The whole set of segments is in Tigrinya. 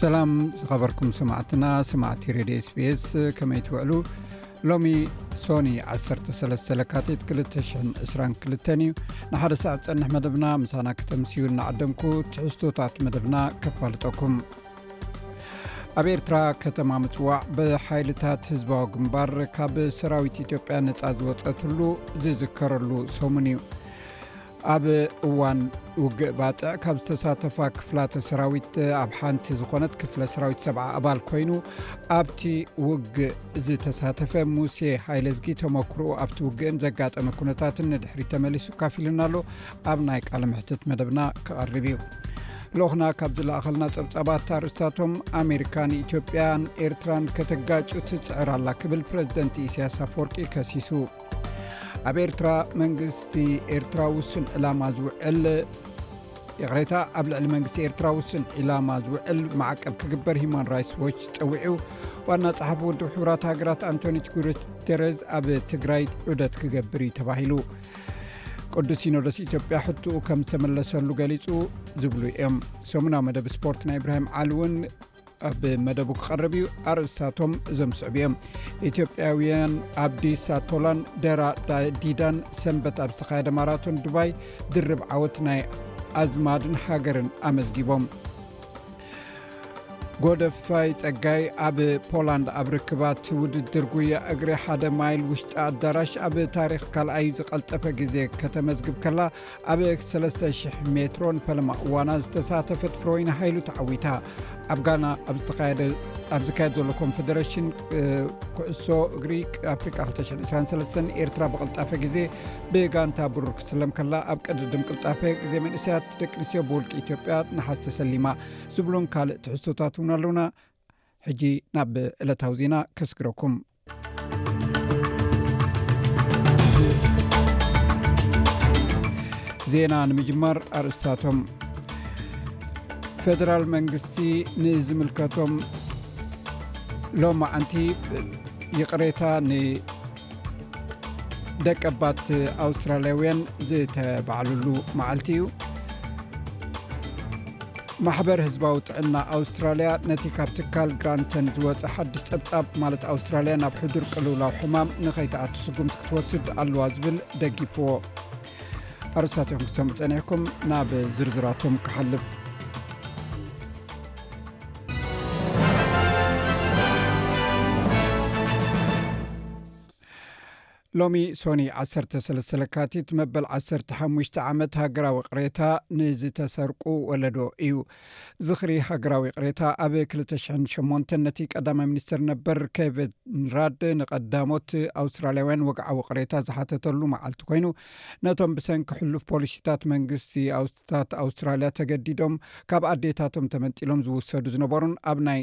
ሰላም ዝኸበርኩም ሰማዕትና ሰማዕቲ ሬድዮ ስፔስ ከመይ ትውዕሉ ሎሚ ሶኒ 13 ለካቲት 222 እዩ ንሓደ ሰዕ ዝፀንሕ መደብና ምሳና ክተምስዩ እናዓደምኩ ትሕዝቶታት መደብና ከፋልጠኩም ኣብ ኤርትራ ከተማ ምፅዋዕ ብሓይልታት ህዝባዊ ግንባር ካብ ሰራዊት ኢትዮጵያ ነፃ ዝወፀትሉ ዝዝከረሉ ሰሙን እዩ ኣብ እዋን ውግእ ባጥዕ ካብ ዝተሳተፋ ክፍላተ ሰራዊት ኣብ ሓንቲ ዝኾነት ክፍለ ሰራዊት ሰብዓ ኣባል ኮይኑ ኣብቲ ውግእ ዝተሳተፈ ሙሴ ሃይለዝጊ ተመክርኡ ኣብቲ ውግእን ዘጋጠመ ኩነታትን ንድሕሪ ተመሊሱ ካፊሉና ኣሎ ኣብ ናይ ቃል ምሕትት መደብና ክቐርብ እዩ ልኹና ካብ ዝለእኸልና ፀብፃባት ኣርእስታቶም ኣሜሪካ ንኢትዮጵያን ኤርትራን ከተጋጩ ትፅዕር ኣላ ክብል ፕረዚደንት ኢስያስ ኣፍወርቂ ከሲሱ ኣብ ኤርትራ መንግስቲ ኤርትራ ውሱን ዕላማ ዝውዕል ይቕሬታ ኣብ ልዕሊ መንግስቲ ኤርትራ ውሱን ዒላማ ዝውዕል ማዕቀብ ክግበር ሂማን ራይትስ ዎች ፀዊዑ ዋና ፀሓፍ ውድብ ሕብራት ሃገራት ኣንቶኒ ጉርተረዝ ኣብ ትግራይ ዑደት ክገብር እዩ ተባሂሉ ቅዱስ ሲኖዶስ ኢትዮጵያ ሕትኡ ከም ዝተመለሰሉ ገሊፁ ዝብሉ እዮም ሰሙናዊ መደብ ስፖርት ናይ እብራሂም ዓል እውን ኣብ መደቡ ክቐርብ እዩ ኣርእስታቶም እዞም ዝስዕብ እዮም ኢትዮጵያውያን ኣብዲ ሳቶላን ደራ ዲዳን ሰንበት ኣብ ዝተካየደ ማራቶን ዱባይ ድርብ ዓወት ናይ ኣዝማድን ሃገርን ኣመዝጊቦም ጎደፋይ ፀጋይ ኣብ ፖላንድ ኣብ ርክባት ውድድር ጉያ እግሪ ሓደ ማይል ውሽጢ ኣዳራሽ ኣብ ታሪክ ካልኣይ ዝቀልጠፈ ግዜ ከተመዝግብ ከላ ኣብ 3,00 ሜትሮን ፈለማ እዋና ዝተሳተፈት ፍሮይን ሃይሉ ተዓዊታ ኣብ ጋና ኣብ ዝካየድ ዘሎ ኮንፌደሬሽን ኩዕሶ እግሪ ኣፍሪቃ 223 ኤርትራ ብቕልጣፈ ግዜ ብጋንታ ብሩር ክትስለም ከላ ኣብ ቀድድም ቅልጣፈ ግዜ መንእሰያት ደቂ ኣንስትዮ ብውልቂ ኢትዮጵያ ንሓስ ተሰሊማ ዝብሉን ካልእ ትሕዝቶታት እውን ኣለውና ሕጂ ናብ ዕለታዊ ዜና ከስግረኩም ዜና ንምጅማር ኣርእስታቶም ፌደራል መንግስቲ ንዝምልከቶም ሎማዓንቲ ይቕሬታ ንደቀባት ኣውስትራልያውያን ዝተባዕልሉ መዓልቲ እዩ ማሕበር ህዝባዊ ጥዕና ኣውስትራልያ ነቲ ካብ ትካል ግራንተን ዝወፀ ሓድሽ ፀብፃብ ማለት ኣውስትራልያ ናብ ሕዱር ቅልውላው ሕማም ንኸይትኣቱ ስጉምቲ ክትወስድ ኣለዋ ዝብል ደጊፍዎ ኣርስታት ዮም ክሰሙ ፀኒሕኩም ናብ ዝርዝራቶም ክሓልፍ ሎሚ ሶኒ ዓሰርተ ሰለስተ ለካቲት መበል ዓሰርተ ሓሙሽተ ዓመት ሃገራዊ ቅሬታ ንዝተሰርቁ ወለዶ እዩ። ዝኽሪ ሃገራዊ ቅሬታ ኣብ ክልተ ሽሕን ሸሞንተን ነቲ ቀዳማይ ሚኒስተር ነበር ኬቨንራድ ንቀዳሞት ኣውስትራልያውያን ወግዓዊ ቅሬታ ዝሓተተሉ መዓልቲ ኮይኑ ነቶም ብሰንኪ ሕሉፍ ፖሊሲታት መንግስቲ ኣውስታት ኣውስትራልያ ተገዲዶም ካብ ኣዴታቶም ተመንጢሎም ዝውሰዱ ዝነበሩን ኣብ ናይ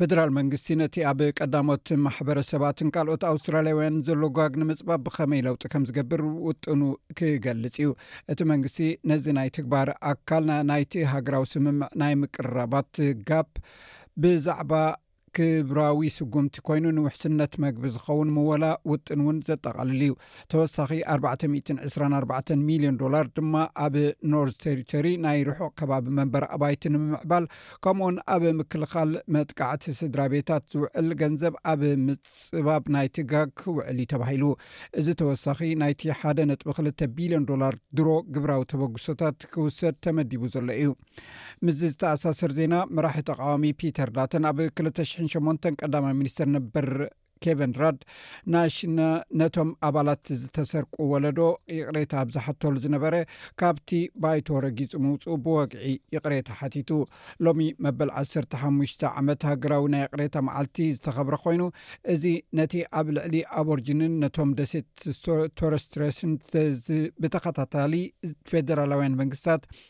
ፈደራል መንግስቲ ነቲ ኣብ ቀዳሞት ማሕበረሰባትን ካልኦት ኣውስትራልያውያን ዘሎ ጓግ ንምፅባብ ብኸመይ ለውጢ ከም ዝገብር ውጥኑ ክገልፅ እዩ እቲ መንግስቲ ነዚ ናይ ትግባር ኣካል ናይቲ ሃገራዊ ስምምዕ ናይ ምቅርራባት ጋፕ ብዛዕባ ክብራዊ ስጉምቲ ኮይኑ ንውሕስነት መግቢ ዝኸውን ምወላ ውጥን እውን ዘጠቓልል እዩ ተወሳኺ ኣርባዕተ ሚእትን ዕስራን ኣርባዕተን ሚልዮን ዶላር ድማ ኣብ ኖርዝ ቴሪቶሪ ናይ ርሑቕ ከባቢ መንበሪ ኣባይቲ ንምምዕባል ከምኡውን ኣብ ምክልኻል መጥቃዕቲ ስድራ ቤታት ዝውዕል ገንዘብ ኣብ ምጽባብ ናይ ትጋግ ውዕል እዩ ተባሂሉ እዚ ተወሳኺ ናይቲ ሓደ ነጥቢ ክልተ ቢልዮን ዶላር ድሮ ግብራዊ ተበግሶታት ክውሰድ ተመዲቡ ዘሎ እዩ ምስዚ ዝተኣሳሰር ዜና መራሒ ተቃዋሚ ፒተር ዳተን ኣብ ክልተ ሽሕን ሸሞንተን ቀዳማይ ሚኒስትር ነበር ኬቨን ራድ ናሽ ነቶም ኣባላት ዝተሰርቁ ወለዶ ይቕሬታ ኣብ ዝሓተሉ ዝነበረ ካብቲ ባይቶ ረጊጹ ምውፅኡ ብወግዒ ይቕሬታ ሓቲቱ ሎሚ መበል 15 ዓመት ሃገራዊ ናይ ይቕሬታ መዓልቲ ዝተኸብረ ኮይኑ እዚ ነቲ ኣብ ልዕሊ ኣቦርጅንን ነቶም ደሴት ቶረስትረስን ብተኸታታሊ ፌደራላውያን መንግስታት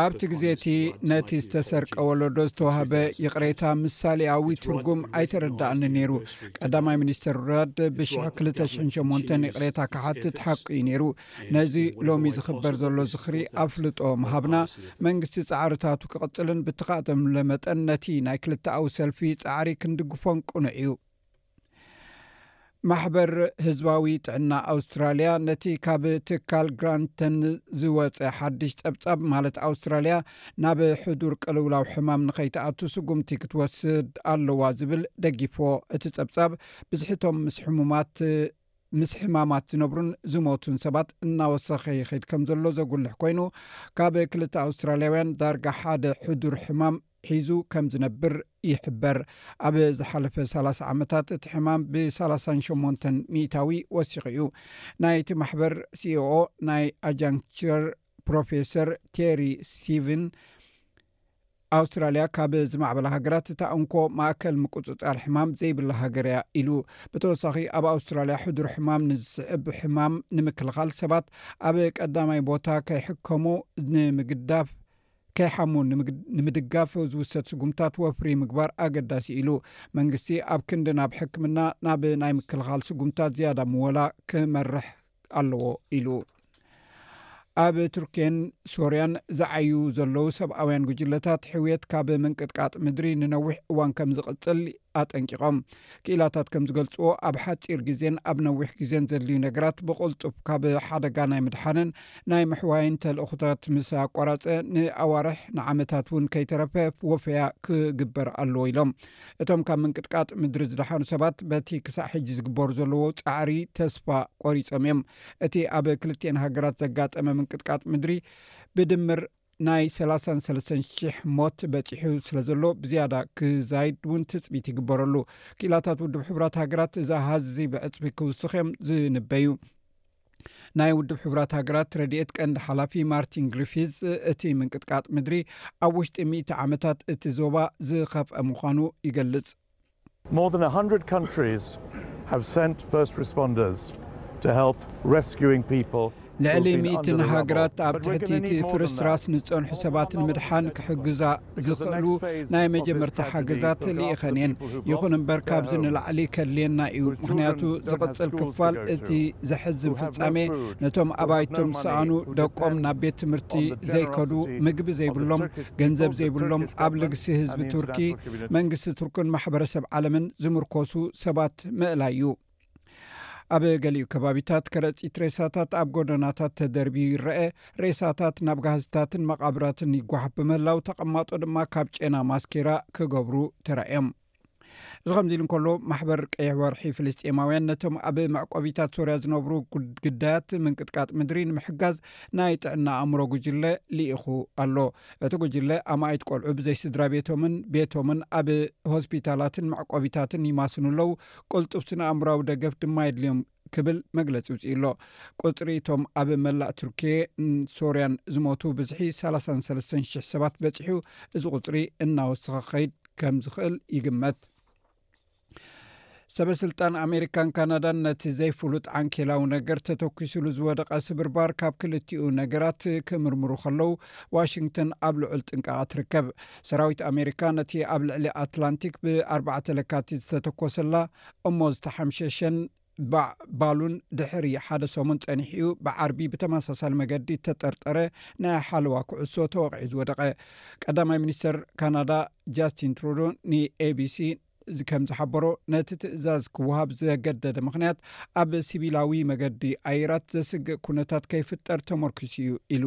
ኣብቲ ግዜ እቲ ነቲ ዝተሰርቀ ወለዶ ዝተዋህበ ይቕሬታ ምሳሌኣዊ ትርጉም ኣይተረዳእኒ ነይሩ ቀዳማይ ሚኒስትር ራድ ብ208 ይቕሬታ ክሓትት ሓቁ እዩ ነይሩ ነዚ ሎሚ ዝኽበር ዘሎ ዝኽሪ ኣፍልጦ ምሃብና መንግስቲ ፃዕርታቱ ክቕፅልን ብተካእተምለ መጠን ነቲ ናይ ክልተኣዊ ሰልፊ ፃዕሪ ክንድግፎን ቅኑዕ እዩ ማሕበር ህዝባዊ ጥዕና ኣውስትራልያ ነቲ ካብ ትካል ግራንተን ዝወፀ ሓድሽ ፀብፃብ ማለት ኣውስትራልያ ናብ ሕዱር ቅልውላው ሕማም ንኸይትኣቱ ስጉምቲ ክትወስድ ኣለዋ ዝብል ደጊፎ እቲ ፀብፃብ ብዝሕቶም ምስ ሕሙማት ምስ ሕማማት ዝነብሩን ዝሞቱን ሰባት እናወሰኸ ይኸይድ ከም ዘሎ ዘጉልሕ ኮይኑ ካብ ክልተ ኣውስትራልያውያን ዳርጋ ሓደ ሕዱር ሕማም ሒዙ ከም ዝነብር ይሕበር። ኣብ ዝሓለፈ ሰላሳ ዓመታት እቲ ሕማም ብሰላሳን ሸሞንተን ሚእታዊ ወሲኹ'ዩ። ናይቲ ማሕበር ሲኢኦ ናይ ኣጃንክ ቸር ፕሮፌሰር ቴሪ ስቲቭን ኣውስትራልያ ካብ ዝማዕበላ ሃገራት እታ እንኮ ማእከል ምቁጽጻር ሕማም ዘይብላ ሃገር'ያ ኢሉ። ብተወሳኺ ኣብ ኣውስትራልያ ሕዱር ሕማም ንዝስዕብ ሕማም ንምክልኻል ሰባት ኣብ ቀዳማይ ቦታ ከይሕከሙ ንምግዳፍ ከይሓሙ ንምድጋፍ ዝውሰድ ስጉምታት ወፍሪ ምግባር ኣገዳሲ'ዩ ኢሉ። መንግስቲ ኣብ ክንዲ ናብ ሕክምና ናብ ናይ ምክልኻል ስጉምታት ዝያዳ ምወላ ክመርሕ ኣለዎ ኢሉ። ኣብ ቱርኪየን ሶርያን ዝዓዩ ዘለዉ ሰብኣውያን ጉጅለታት ሕውየት ካብ ምንቅጥቃጥ ምድሪ ንነዊሕ እዋን ከም ዝቕጽል ኣጠንቂቖም። ክኢላታት ከም ዝገልጽዎ፣ ኣብ ሓጺር ግዜን ኣብ ነዊሕ ግዜን ዘድልዩ ነገራት ብቕልጡፍ ካብ ሓደጋ ናይ ምድሓንን ናይ ምሕዋይን ተልእኾታት ምስ ኣቋራጸ፣ ንኣዋርሕ ንዓመታት እውን ከይተረፈ ወፈያ ክግበር ኣለዎ ኢሎም። እቶም ካብ ምንቅጥቃጥ ምድሪ ዝደሓኑ ሰባት በቲ ክሳዕ ሕጂ ዝግበሩ ዘለዎ ጻዕሪ ተስፋ ቆሪጾም እዮም። እቲ ኣብ ክልቲኤን ሃገራት ዘጋጠመ ምንቅጥቃጥ ምድሪ ብድምር፣ ናይ ሰላሳን ሰለስተን ሽሕ ሞት በጺሑ ስለ ዘሎ ብዝያዳ ክዛይድ እውን ትጽቢት ይግበረሉ ክኢላታት ውድብ ሕቡራት ሃገራት እዛ ሃዚ ብዕፅቢ ክውስኽ እዮም ዝንበዩ ናይ ውድብ ሕቡራት ሃገራት ረድኤት ቀንዲ ሓላፊ ማርቲን ግሪፊዝ እቲ ምንቅጥቃጥ ምድሪ ኣብ ውሽጢ ሚእቲ ዓመታት እቲ ዞባ ዝኸፍአ ምዃኑ ይገልጽ More than a hundred countries have sent first responders to help rescuing people. ልዕሊ ሚእትን ሃገራት ኣብ ትሕቲ እቲ ፍርስራስ ንዝጸንሑ ሰባት ንምድሓን ክሕግዛ ዝኽእሉ ናይ መጀመርታ ሓገዛት ልኢኸን እየን ይኹን እምበር ካብዚ ንላዕሊ ከድልየና እዩ ምክንያቱ ዝቕጽል ክፋል እቲ ዘሕዝን ፍጻሜ ነቶም ኣባይቶም ዝሰኣኑ ደቆም ናብ ቤት ትምህርቲ ዘይከዱ ምግቢ ዘይብሎም ገንዘብ ዘይብሎም ኣብ ልግሲ ህዝቢ ቱርኪ መንግስቲ ቱርክን ማሕበረሰብ ዓለምን ዝምርኮሱ ሰባት ምእላይ እዩ። ኣብ ገሊኡ ከባቢታት ከረጺት ሬሳታት ኣብ ጎደናታት ተደርብዩ ይረኤ፣ ሬሳታት ናብ ጋህዝታትን መቓብራትን ይጓሓፍ ብምህላው ተቐማጦ ድማ ካብ ጨና ማስኬራ ክገብሩ ተራእዮም። እዚ ከምዚ ኢሉ እንከሎ ማሕበር ቀይሕ ወርሒ ፍልስጤማውያን ነቶም ኣብ መዕቆቢታት ሶርያ ዝነብሩ ግዳያት ምንቅጥቃጥ ምድሪ ንምሕጋዝ ናይ ጥዕና ኣእምሮ ጉጅለ ልኢኹ ኣሎ። እቲ ጉጅለ ኣማኢት ቆልዑ ብዘይ ስድራቤቶምን ቤቶምን ኣብ ሆስፒታላትን መዕቆቢታትን ይማስኑ ኣለዉ፣ ቅልጡፍ ስነ-ኣእምሮኣዊ ደገፍ ድማ የድልዮም ክብል መግለጺ ኣውጺኡ ኣሎ። ቁጽሪ እቶም ኣብ መላእ ቱርኪየን ሶርያን ዝሞቱ ብዝሒ ሰላሳን ሰለስተን ሽሕ ሰባት በጺሑ፣ እዚ ቁጽሪ እናወሰኸ ክኸይድ ከም ዝኽእል ይግመት። ሰበ ስልጣን ኣሜሪካን ካናዳን ነቲ ዘይፍሉጥ ዓንኬላዊ ነገር ተተኪሱሉ ዝወደቐ ስብርባር ካብ ክልቲኡ ነገራት ክምርምሩ ከለዉ ዋሽንግተን ኣብ ልዑል ጥንቃቐ ትርከብ ሰራዊት ኣሜሪካ ነቲ ኣብ ልዕሊ ኣትላንቲክ ብኣርባዕተ ለካቲት ዝተተኮሰላ እሞ ዝተሓምሸሸን ባዕ ባሉን ድሕሪ ሓደ ሰሙን ጸኒሑ'ዩ ብዓርቢ ብተመሳሳሊ መገዲ እተጠርጠረ ናይ ሓለዋ ኩዕሶ ተወቒዑ ዝወደቐ። ቀዳማይ ሚኒስተር ካናዳ ጃስቲን ትሩዶ ንኤቢሲ ከም ዝሓበሮ፣ ነቲ ትእዛዝ ክወሃብ ዘገደደ ምኽንያት ኣብ ሲቪላዊ መገዲ ኣየራት ዘስግእ ኩነታት ከይፍጠር ተመርኲሱ እዩ ኢሉ።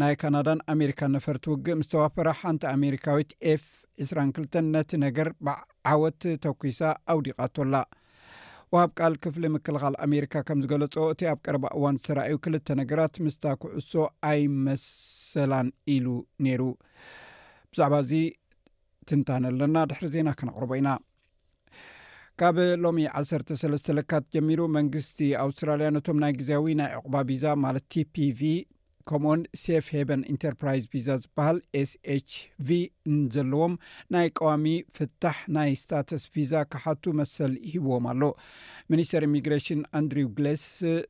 ናይ ካናዳን ኣሜሪካን ነፈርቲ ውግእ ምስ ተዋፈራ ሓንቲ ኣሜሪካዊት ኤፍ ዕስራን ክልተን ነቲ ነገር ባዕ ዓወት ተኲሳ ኣውዲቓቶ ኣላ። ወሃብ ቃል ክፍሊ ምክልኻል ኣሜሪካ ከም ዝገለጾ እቲ ኣብ ቀረባ እዋን ዝተራእዩ ክልተ ነገራት ምስታ ኩዕሶ ኣይመሰላን ኢሉ ነይሩ። ብዛዕባ እዚ ትንታነ ኣለና ድሕሪ ዜና ከነቕርቦ ኢና። ካብ ሎሚ 13 ለካት ጀሚሩ መንግስቲ ኣውስትራልያ ነቶም ናይ ግዜያዊ ናይ ዕቑባ ቪዛ ማለት ቲፒቪ ከምኡኦን ሴፍ ሄቨን ኢንተርፕራይዝ ቪዛ ዝበሃል ኤስች ቪ ዘለዎም ናይ ቀዋሚ ፍታሕ ናይ ስታተስ ቪዛ ክሓቱ መሰል ይህብዎም ኣሎ ሚኒስተር ኢሚግሬሽን ኣንድሪው ግሌስ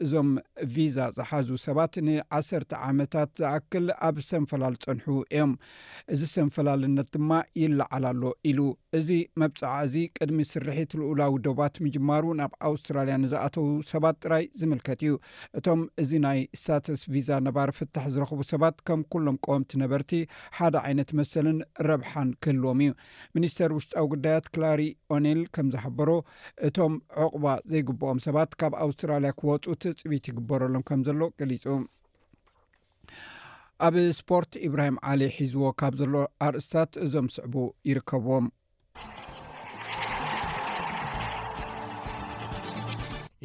እዞም ቪዛ ዝሓዙ ሰባት ን1ሰተ ዓመታት ዝኣክል ኣብ ሰንፈላል ፀንሑ እዮም እዚ ሰንፈላልነት ድማ ይለዓል ኣሎ ኢሉ። እዚ መብጽዓ እዚ ቅድሚ ስርሒት ልኡላዊ ዶባት ምጅማሩ ናብ ኣውስትራልያ ንዝኣተዉ ሰባት ጥራይ ዝምልከት እዩ። እቶም እዚ ናይ ስታተስ ቪዛ ነባሪ ፍታሕ ዝረኽቡ ሰባት ከም ኩሎም ቀወምቲ ነበርቲ ሓደ ዓይነት መሰልን ረብሓን ክህልዎም እዩ። ሚኒስተር ውሽጣዊ ጉዳያት ክላሪ ኦኔል ከም ዝሓበሮ እቶም ዑቕባ ዘይግብኦም ሰባት ካብ ኣውስትራልያ ክወጹ ትጽቢት ይግበረሎም ከም ዘሎ ገሊጹ። ኣብ ስፖርት ኢብራሂም ዓሊ ሒዝዎ ካብ ዘሎ ኣርእስታት እዞም ስዕቡ ይርከብዎም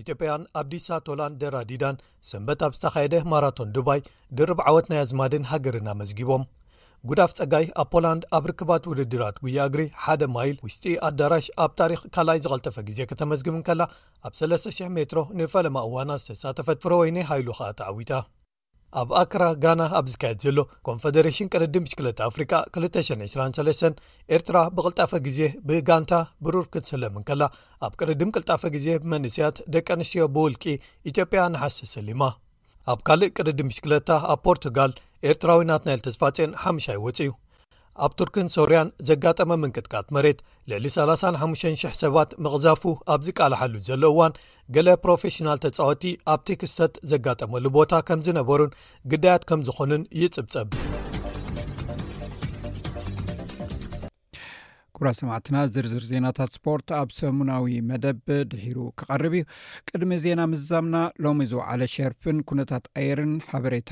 ኢትዮጵያን ኣብዲሳ ቶላን ደራዲዳን ሰንበት ኣብ ዝተኻየደ ማራቶን ዱባይ ድርብ ዓወት ናይ ኣዝማድን ሃገርን ኣመዝጊቦም ጉዳፍ ጸጋይ ኣብ ፖላንድ ኣብ ርክባት ውድድራት ጉያ እግሪ ሓደ ማይል ውሽጢ ኣዳራሽ ኣብ ታሪክ ካልኣይ ዝቐልጠፈ ግዜ ከተመዝግብ እንከላ ኣብ 3,00 ሜትሮ ንፈለማ እዋና ዝተሳተፈት ፍረወይኒ ሃይሉ ከኣ ተዓዊታ ኣብ ኣክራ ጋና ኣብ ዝካየድ ዘሎ ኮንፈደሬሽን ቅድድም ብሽክለታ ኣፍሪቃ 223 ኤርትራ ብቕልጣፈ ግዜ ብጋንታ ብሩር ክትስለም እንከላ ኣብ ቅድድም ቅልጣፈ ግዜ ብመንእስያት ደቂ ኣንስትዮ ብውልቂ ኢትዮጵያ ንሓስ ተሰሊማ ኣብ ካልእ ቅድድም ብሽክለታ ኣብ ፖርቱጋል ኤርትራዊናት ናይልተስፋጼን ሓሙሻይ ወፅ እዩ ኣብ ቱርክን ሶርያን ዘጋጠመ ምንቅጥቃጥ መሬት ልዕሊ 35,0000 ሰባት ምቕዛፉ ኣብ ዝቃልሓሉ ዘሎ እዋን ገለ ፕሮፌሽናል ተጻወቲ ኣብቲ ክስተት ዘጋጠመሉ ቦታ ከም ዝነበሩን ግዳያት ከም ዝኾኑን ይጽብጸብ ኩብራ ሰማዕትና ዝርዝር ዜናታት ስፖርት ኣብ ሰሙናዊ መደብ ድሒሩ ክቐርብ እዩ ቅድሚ ዜና ምዛምና ሎሚ ዝውዓለ ሸርፍን ኩነታት ኣየርን ሓበሬታ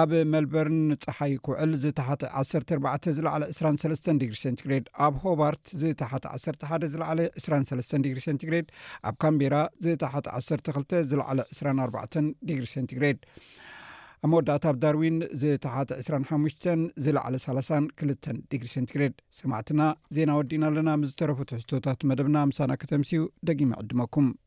ኣብ መልበርን ንጸሓይ ክውዕል ዝተሓተ ዓሰርተ ኣርባዕተ ዝለዓለ ዕስራን ሰለስተን ዲግሪ ሴንቲግሬድ፣ ኣብ ሆባርት ዝተሓተ ዓሰርተ ሓደ ዝለዓለ ዕስራን ሰለስተን ዲግሪ ሴንቲግሬድ፣ ኣብ ካምቤራ ዝተሓተ ዓሰርተ ክልተ ዝለዓለ ዕስራን ኣርባዕተን ዲግሪ ሴንቲግሬድ፣ ኣብ መወዳእታ ኣብ ዳርዊን ዝተሓተ ዕስራን ሓሙሽተን ዝለዓለ ሰላሳን ክልተን ዲግሪ ሴንቲግሬድ። ሰማዕትና ዜና ወዲእና ኣለና። ምስ ዝተረፉ ትሕዝቶታት መደብና ምሳና ከተምስዩ ደጊመ ዕድመኩም።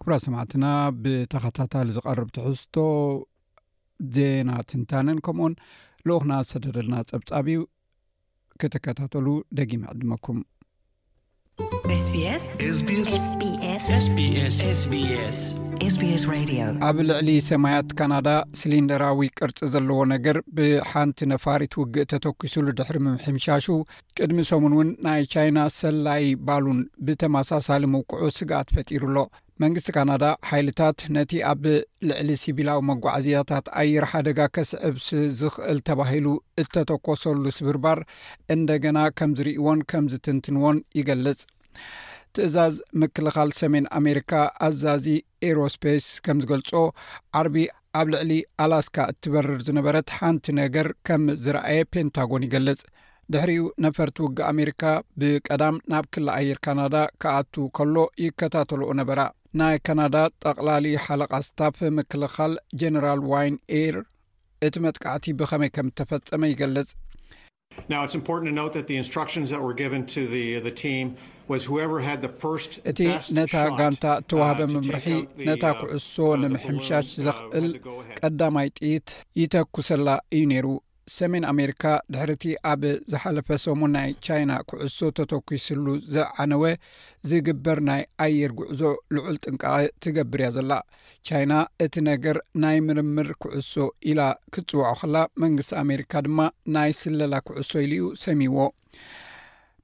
ክብራ ሰማዕትና ብተኸታታሊ ዝቐርብ ትሕዝቶ ዜና ትንታነን ከምኡኡን ልኡክና ዝሰደደልና ፀብፃብ እዩ ክተከታተሉ ደጊመ ዕድመኩም ኣብ ልዕሊ ሰማያት ካናዳ ሲሊንደራዊ ቅርፂ ዘለዎ ነገር ብሓንቲ ነፋሪት ውግእ ተተኪሱሉ ድሕሪ ምምሕምሻሹ ቅድሚ ሰሙን እውን ናይ ቻይና ሰላዪ ባሉን ብተመሳሳሊ ምውቅዑ ስግኣት ፈጢሩ ኣሎ። መንግስቲ ካናዳ ሓይልታት ነቲ ኣብ ልዕሊ ሲቪላዊ መጓዓዝያታት ኣየር ሓደጋ ከስዕብ ዝኽእል ተባሂሉ እተተኮሰሉ ስብርባር እንደገና ከም ዝርእይዎን ከም ዝትንትንዎን ይገልጽ። ትእዛዝ ምክልኻል ሰሜን ኣሜሪካ ኣዛዚ ኤሮስፔስ ከም ዝገልጾ ዓርቢ ኣብ ልዕሊ ኣላስካ እትበርር ዝነበረት ሓንቲ ነገር ከም ዝረኣየ ፔንታጎን ይገልጽ ድሕሪኡ ነፈርቲ ውግ ኣሜሪካ ብቀዳም ናብ ክሊ ኣየር ካናዳ ክኣት ከሎ ይከታተልኦ ነበራ ናይ ካናዳ ጠቕላሊ ሓለቓ ስታፍ ምክልኻል ጀነራል ዋይን ኤር እቲ መጥቃዕቲ ብኸመይ ከም እተፈጸመ ይገልጽ እቲ ነታ ጋንታ እተዋህበ ምምርሒ ነታ ኩዕሶ ንምሕምሻሽ ዘኽእል ቀዳማይ ጥይት ይተኩሰላ እዩ ነይሩ ሰሜን ኣሜሪካ ድሕሪቲ ኣብ ዝሓለፈ ሰሙን ናይ ቻይና ኩዕሶ ተተኪስሉ ዝዓነወ ዝግበር ናይ ኣየር ጉዕዞ ልዑል ጥንቃቐ ትገብር እያ ዘላ ቻይና እቲ ነገር ናይ ምርምር ኩዕሶ ኢላ ክትጽውዖ ከላ፣ መንግስቲ ኣሜሪካ ድማ ናይ ስለላ ኩዕሶ ኢሉ'ዩ ሰይምዎ።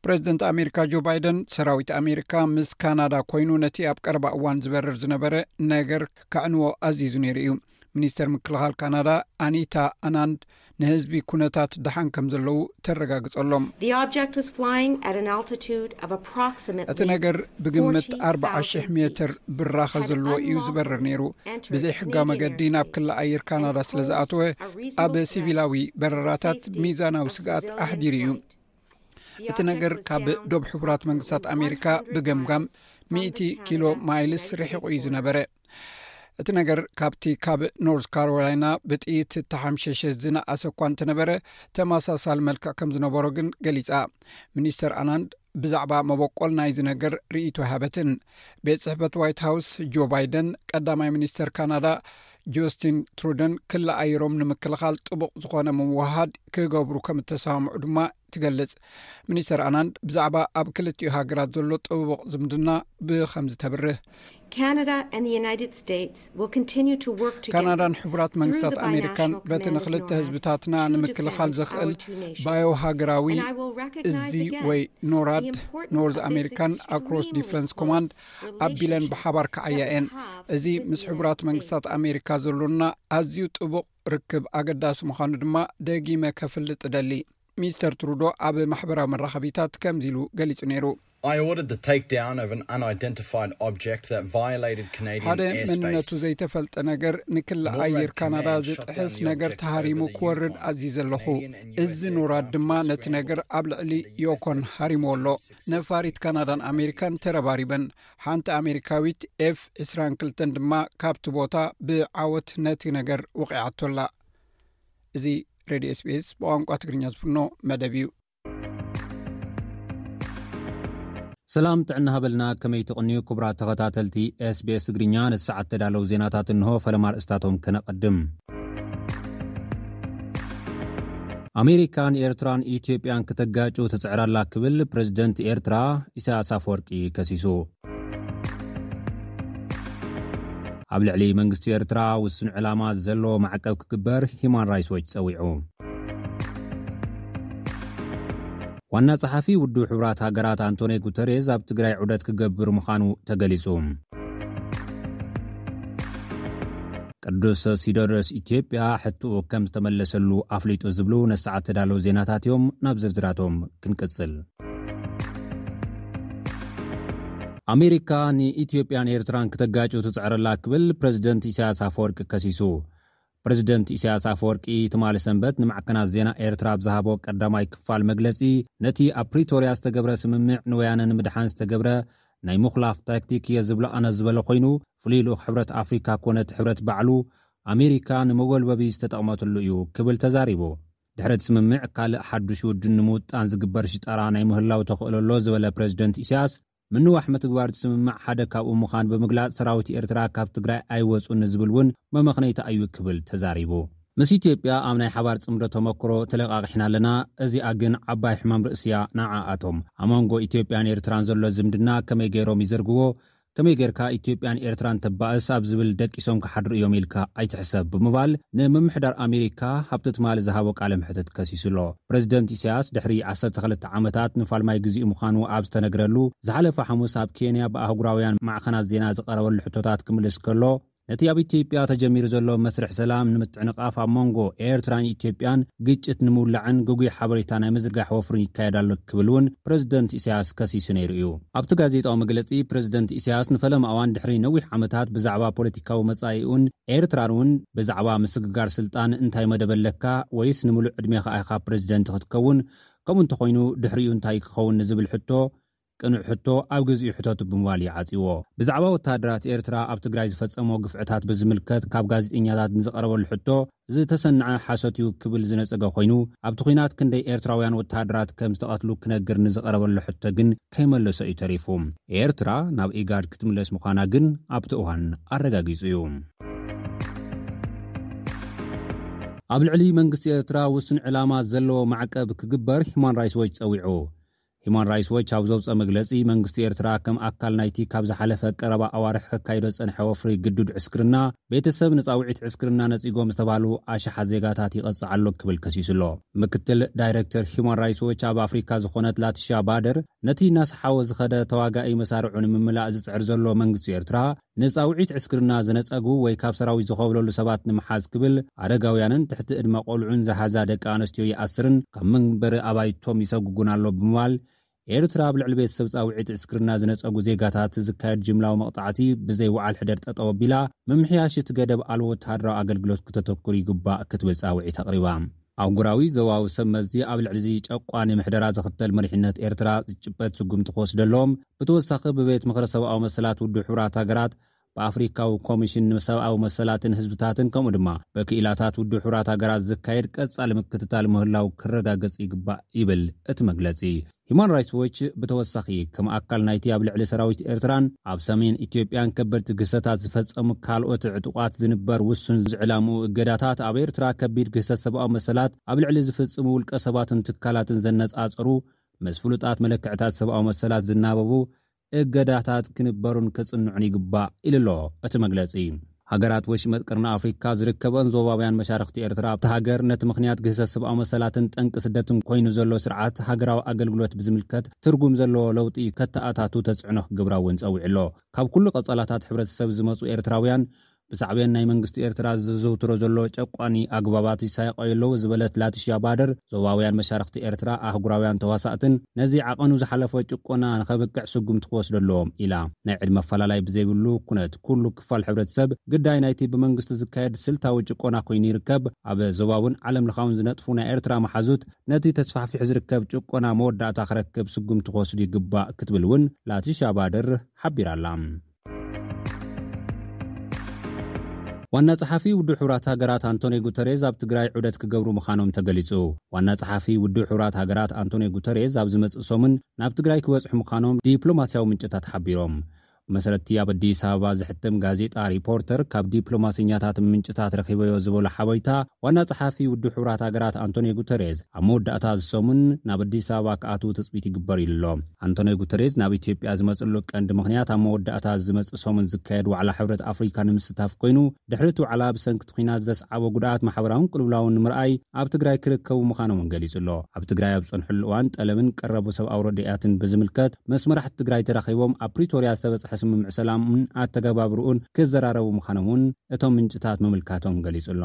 ፕረዚደንት ኣሜሪካ ጆ ባይደን፣ ሰራዊት ኣሜሪካ ምስ ካናዳ ኮይኑ ነቲ ኣብ ቀረባ እዋን ዝበርር ዝነበረ ነገር ከዕንዎ ኣዚዙ ነይሩ'ዩ። ሚኒስተር ምክልኻል ካናዳ ኣኒታ ኣናንድ፣ ንህዝቢ ኩነታት ደሓን ከም ዘለዉ ተረጋግጸሎም። እቲ ነገር ብግምት ኣርብዓ ሽሕ ሜትር ብራኸ ዘለዎ እዩ ዝበርር ነይሩ። ብዘይሕጋዊ መገዲ ናብ ክሊ ኣየር ካናዳ ስለ ዝኣተወ ኣብ ሲቪላዊ በረራታት ሚዛናዊ ስግኣት ኣሕዲሩ እዩ። እቲ ነገር ካብ ዶብ ሕቡራት መንግስታት ኣሜሪካ ብገምጋም ሚእቲ ኪሎ ማይልስ ርሒቑ እዩ ዝነበረ እቲ ነገር ካብቲ ካብ ኖርት ካሮላይና ብጥይት እተሓምሸሸ ዝነኣሰ እኳ እንተነበረ ተመሳሳሊ መልክዕ ከም ዝነበሮ ግን ገሊፃ ሚኒስተር ኣናንድ ብዛዕባ መበቆል ናይዚ ነገር ርእቶ ሃበትን ቤት ፅሕፈት ዋይት ሃውስ ጆ ባይደን ቀዳማይ ሚኒስተር ካናዳ ጆስቲን ትሩደን ክሊ ኣየሮም ንምክልኻል ጥቡቕ ዝኾነ ምውህሃድ ክገብሩ ከም እተሰማምዑ ድማ ትገልጽ ሚኒስተር ኣናንድ ብዛዕባ ኣብ ክልቲኡ ሃገራት ዘሎ ጥቡቕ ዝምድና ብኸምዚ ተብርህ ካናዳን ሕቡራት መንግስታት ኣሜሪካን በቲ ንክልተ ህዝብታትና ንምክልኻል ዘኽእል ባዮ ሃገራዊ እዚ ወይ ኖራድ ኖርት ኣሜሪካን ኣክሮስ ዲፈንስ ኮማንድ ኣቢለን ብሓባር ክዓያ እየን እዚ ምስ ሕቡራት መንግስታት ኣሜሪካ ዘሎና ኣዝዩ ጥቡቕ ርክብ ኣገዳሲ ምዃኑ ድማ ደጊመ ከፍልጥ እደሊ ሚስተር ትሩዶ ኣብ ማሕበራዊ መራኸቢታት ከምዚ ኢሉ ገሊጹ ነይሩ ሓደ መንነቱ ዘይተፈልጠ ነገር ንክል ኣየር ካናዳ ዝጥሕስ ነገር ተሃሪሙ ክወርድ ኣዚ ዘለኹ እዚ ኖራት ድማ ነቲ ነገር ኣብ ልዕሊ ዮኮን ሃሪሙዎ ኣሎ ነፋሪት ካናዳን ኣሜሪካን ተረባሪበን ሓንቲ ኣሜሪካዊት ኤፍ 22 ድማ ካብቲ ቦታ ብዓወት ነቲ ነገር ውቕዓቶላ እዚ ሬድዮ ስቤስ ብቋንቋ ትግርኛ ዝፍኖ መደብ እዩ ሰላም ጥዕና ሃበልና ከመይ ትቕንዩ ክቡራት ተኸታተልቲ ስቤስ ትግርኛ ነቲ ሰዓት ተዳለዉ ዜናታት እንሆ ፈለማ ርእስታቶም ከነቐድም ኣሜሪካ ንኤርትራን ኢትዮጵያን ክተጋጩ ትጽዕራላ ክብል ፕረዚደንት ኤርትራ ኢሳያስ ኣፍወርቂ ከሲሱ ኣብ ልዕሊ መንግስቲ ኤርትራ ውሱን ዕላማ ዘለዎ ማዕቀብ ክግበር ሂማን ራይትስ ዎች ጸዊዑ ዋና ጸሓፊ ውድብ ሕቡራት ሃገራት ኣንቶኒ ጉተሬዝ ኣብ ትግራይ ዑደት ክገብር ምዃኑ ተገሊጹ ቅዱስ ሲኖዶስ ኢትዮጵያ ሕትኡ ከም ዝተመለሰሉ ኣፍሊጡ ዝብሉ ነሰዓት ተዳለዉ ዜናታት እዮም ናብ ዝርዝራቶም ክንቅጽል። ኣሜሪካ ንኢትዮጵያን ኤርትራን ክተጋጩ ትጽዕረላ ክብል ፕረዚደንት ኢሳያስ ኣፈወርቂ ከሲሱ። ፕረዚደንት ኢሳያስ ኣፈወርቂ ትማሊ ሰንበት ንማዕከናት ዜና ኤርትራ ኣብ ዝሃቦ ቀዳማይ ክፋል መግለጺ ነቲ ኣብ ፕሪቶርያ ዝተገብረ ስምምዕ ንወያነ ንምድሓን ዝተገብረ ናይ ምኹላፍ ታክቲክ እየ ዝብሎ ኣነ ዝበለ ኮይኑ ፍሉይ ልኡኽ ሕብረት ኣፍሪካ ኮነ እቲ ሕብረት ባዕሉ ኣሜሪካ ንመጎልበቢ ዝተጠቕመትሉ እዩ ክብል ተዛሪቡ። ድሕሪ እቲ ስምምዕ ካልእ ሓዱሽ ውድን ንምውጣን ዝግበር ሽጣራ ናይ ምህላው ተኽእሎ ኣሎ ዝበለ ፕረዚደንት ኢሳያስ፣ ምንዋሕ ምትግባር እቲ ስምምዕ ሓደ ካብኡ ምዃን ብምግላፅ ሰራዊት ኤርትራ ካብ ትግራይ ኣይወፁን ንዝብል እውን መመኽነይታ እዩ ክብል ተዛሪቡ። ምስ ኢትዮጵያ ኣብ ናይ ሓባር ጽምዶ ተመኩሮ ተለቃቂሕና ኣለና፣ እዚኣ ግን ዓባይ ሕማም ርእሲ እያ ንዓኣቶም። ኣብ መንጎ ኢትዮጵያን ኤርትራን ዘሎ ዝምድና ከመይ ገይሮም ይዘርግዎ፣ ከመይ ገይርካ ኢትዮጵያን ኤርትራን ተባእስ ኣብ ዝብል ደቂሶም ክሓድሩ እዮም ኢልካ ኣይትሕሰብ ብምባል ንምምሕዳር ኣሜሪካ ሃብተ ትማሊ ዝሃቦ ቃለ መሕትት ከሲሱ ኣሎ። ፕረዚደንት ኢሳያስ ድሕሪ ዓሰርተ ክልተ ዓመታት ንፋልማይ ግዚኡ ምዃኑ ኣብ ዝተነግረሉ ዝሓለፈ ሓሙስ ኣብ ኬንያ ብኣህጉራውያን ማዕኸናት ዜና ዝቀረበሉ ሕቶታት ክምልስ ከሎ ነቲ ኣብ ኢትዮጵያ ተጀሚሩ ዘሎ መስርሕ ሰላም ንምትዕንቓፍ ኣብ መንጎ ኤርትራን ኢትዮጵያን ግጭት ንምውላዕን ግጉይ ሓበሬታ ናይ ምዝርጋሕ ወፍርን ይካየድ ኣሎ ክብል እውን ፕረዚደንት ኢሳያስ ከሲሱ ነይሩ እዩ። ኣብቲ ጋዜጣዊ መግለጺ ፕረዚደንት ኢሳያስ ንፈለማ እዋን ድሕሪ ነዊሕ ዓመታት ብዛዕባ ፖለቲካዊ መጻኢኡን ኤርትራን እውን ብዛዕባ ምስግጋር ስልጣን እንታይ መደብ ኣለካ ወይስ ንምሉእ ዕድሜኻ ኢኻ ፕረዚደንት ክትከውን ከምኡ እንተኾይኑ ድሕሪኡ እንታይ ክኸውን ንዝብል ሕቶ ቅኑዕ ሕቶ ኣብ ግዚኡ ሕተቱ ብምባል እዩ ዓጽዩዎ። ብዛዕባ ወተሃደራት ኤርትራ ኣብ ትግራይ ዝፈጸምዎ ግፍዕታት ብዝምልከት ካብ ጋዜጠኛታት ንዝቐረበሉ ሕቶ፣ ዝተሰነዐ ሓሶት እዩ ክብል ዝነጸገ ኮይኑ፣ ኣብቲ ኵናት ክንደይ ኤርትራውያን ወተሃደራት ከም ዝተቐትሉ ክነግር ንዝቐረበሉ ሕቶ ግን ከይመለሶ እዩ ተሪፉ። ኤርትራ ናብ ኢጋድ ክትምለስ ምዃና ግን ኣብቲ እዋን ኣረጋጊጹ እዩ። ኣብ ልዕሊ መንግስቲ ኤርትራ ውሱን ዕላማ ዘለዎ ማዕቀብ ክግበር ሁማን ራይትስ ዎች ጸዊዑ። ሂዩማን ራይትስ ዎች ኣብ ዘውጸ መግለጺ፣ መንግስቲ ኤርትራ ከም ኣካል ናይቲ ካብ ዝሓለፈ ቀረባ ኣዋርሕ ከካይዶ ዝጸንሐ ወፍሪ ግዱድ ዕስክርና፣ ቤተሰብ ንጻውዒት ዕስክርና ነጺጎም ዝተባህሉ ኣሽሓት ዜጋታት ይቐጽዕ ኣሎ ክብል ከሲሱ ኣሎ። ምክትል ዳይረክተር ሂዩማን ራይትስ ዎች ኣብ ኣፍሪካ ዝኾነት ላቲሽያ ባደር፣ ነቲ እናሰሓወ ዝኸደ ተዋጋኢ መሳርዑ ንምምላእ ዝጽዕር ዘሎ መንግስቲ ኤርትራ፣ ንጻውዒት ዕስክርና ዝነጸጉ ወይ ካብ ሰራዊት ዝኾብለሉ ሰባት ንምሓዝ ክብል ኣረጋውያንን ትሕቲ ዕድመ ቆልዑን ዝሓዛ ደቂ ኣነስትዮ ይኣስርን ካብ መንበሪ ኣባይቶም ይሰጉጉን ኣሎ ብምባል ኤርትራ ኣብ ልዕሊ ቤተሰብ ጻውዒት ዕስክርና ዝነጸጉ ዜጋታት ዝካየድ ጅምላዊ መቕጻዕቲ ብዘይ ውዓል ሕደር ጠጠው ኣቢላ ምምሕያሽ እቲ ገደብ ኣልቦ ወተሃደራዊ ኣገልግሎት ክተተኩር ይግባእ ክትብል ጻውዒት ኣቕሪባ። ኣህጉራዊ ዞባዊ ሰብ መዚ ኣብ ልዕሊ'ዚ ጨቋኒ ምሕደራ ዝኽተል መሪሕነት ኤርትራ ዝጭበጥ ስጉምቲ ክወስዱ ኣለዎም፣ ብተወሳኺ ብቤት ምኽሪ ሰብኣዊ መሰላት ውድብ ሕቡራት ሃገራት፣ ብኣፍሪካዊ ኮሚሽን ንሰብኣዊ መሰላትን ህዝብታትን ከምኡ ድማ ብክኢላታት ውድብ ሕቡራት ሃገራት ዝካየድ ቀጻሊ ምክትታል ምህላው ክረጋገጽ ይግባእ ይብል እቲ መግለጺ። ሂዩማን ራይትስ ዎች ብተወሳኺ ከም ኣካል ናይቲ ኣብ ልዕሊ ሰራዊት ኤርትራን ኣብ ሰሜን ኢትዮጵያን ከበድቲ ግህሰታት ዝፈጸሙ ካልኦት ዕጡቓት ዝንበር ውሱን ዝዕላምኡ እገዳታት ኣብ ኤርትራ ከቢድ ግህሰት ሰብኣዊ መሰላት ኣብ ልዕሊ ዝፍጽሙ ውልቀሰባትን ትካላትን ዘነጻጸሩ ምስ ፍሉጣት መለክዕታት ሰብኣዊ መሰላት ዝናበቡ እገዳታት ክንበሩን ክጽንዑን ይግባእ ኢሉ'ሎ እቲ መግለጺ። ሃገራት ወሽመጥ ቀርኒ ኣፍሪካ ዝርከበን ዞባውያን መሻርኽቲ ኤርትራ ኣብታ ሃገር ነቲ ምኽንያት ግህሰት ሰብኣዊ መሰላትን ጠንቂ ስደትን ኮይኑ ዘሎ ስርዓት ሃገራዊ ኣገልግሎት ብዝምልከት ትርጉም ዘለዎ ለውጢ ከተኣታቱ ተጽዕኖ ክገብራ እውን ጸዊዑ'ሎ። ካብ ኩሉ ቀጸላታት ሕብረተሰብ ዝመጹ ኤርትራውያን ብሳዕቤን ናይ መንግስቲ ኤርትራ ዘዘውትሮ ዘሎ ጨቋኒ ኣግባባት ይሳይቐዩ ኣለዉ ዝበለት ላቲሽያ ባደር፣ ዞባውያን መሻርኽቲ ኤርትራ፣ ኣህጉራውያን ተዋሳእትን ነዚ ዓቐኑ ዝሓለፈ ጭቆና ንከብቅዕ ስጉምቲ ክወስዱ ኣለዎም ኢላ። ናይ ዕድመ ኣፈላላይ ብዘይብሉ ኩነት፣ ኩሉ ክፋል ሕብረተሰብ ግዳይ ናይቲ ብመንግስቱ ዝካየድ ስልታዊ ጭቆና ኮይኑ ይርከብ። ኣብ ዞባውን ዓለምለኻውን ዝነጥፉ ናይ ኤርትራ መሓዙት ነቲ ተስፋሕፊሑ ዝርከብ ጭቆና መወዳእታ ክረክብ ስጉምቲ ክወስዱ ይግባእ ክትብል እውን ላቲሽያ ባደር ሓቢራ ኣላ። ዋና ጸሓፊ ውድብ ሕቡራት ሃገራት ኣንቶንዮ ጉተሬዝ ኣብ ትግራይ ዑደት ክገብሩ ምዃኖም ተገሊጹ። ዋና ጸሓፊ ውድብ ሕቡራት ሃገራት ኣንቶንዮ ጉተሬዝ ኣብ ዝመጽእ ሰሙን ናብ ትግራይ ክበጽሑ ምዃኖም ዲፕሎማስያዊ ምንጭታት ሓቢሮም። ብመሰረት እቲ ኣብ ኣዲስ ኣበባ ዝሕተም ጋዜጣ ሪፖርተር ካብ ዲፕሎማሰኛታትን ምንጭታት ረኺበዮ ዝበሎ ሓበሬታ ዋና ጸሓፊ ውድብ ሕቡራት ሃገራት ኣንቶንዮ ጉተሬዝ ኣብ መወዳእታ እዚ ሰሙን ናብ ኣዲስ ኣበባ ክኣትዉ ትጽቢት ይግበር ኢሉ ኣሎ። ኣንቶንዮ ጉተሬዝ ናብ ኢትዮጵያ ዝመፅሉ ቀንዲ ምኽንያት ኣብ መወዳእታ እዚ ዝመፅእ ሰሙን ዝካየድ ዋዕላ ሕብረት ኣፍሪካ ንምስታፍ ኮይኑ ድሕሪ እቲ ዋዕላ ብሰንኪ እቲ ኲናት ዘስዓቦ ጉድኣት ማሕበራውን ቅልውላውን ንምርኣይ ኣብ ትግራይ ክርከቡ ምዃኖም እውን ገሊፁ ኣሎ። ኣብ ትግራይ ኣብ ዝፀንሕሉ እዋን ጠለብን ቀረቡ ሰብኣዊ ረድኤኣትን ብዝምልከት ምስ መራሕቲ ትግራይ ተራኺቦም ኣብ ፕሪቶርያ ዝተበፅሐ ስምምዕ ሰላምን ኣተገባብርኡን ክዘራረቡ ምዃኖም እውን እቶም ምንጭታት ምምልካቶም ገሊፁ ኣሎ።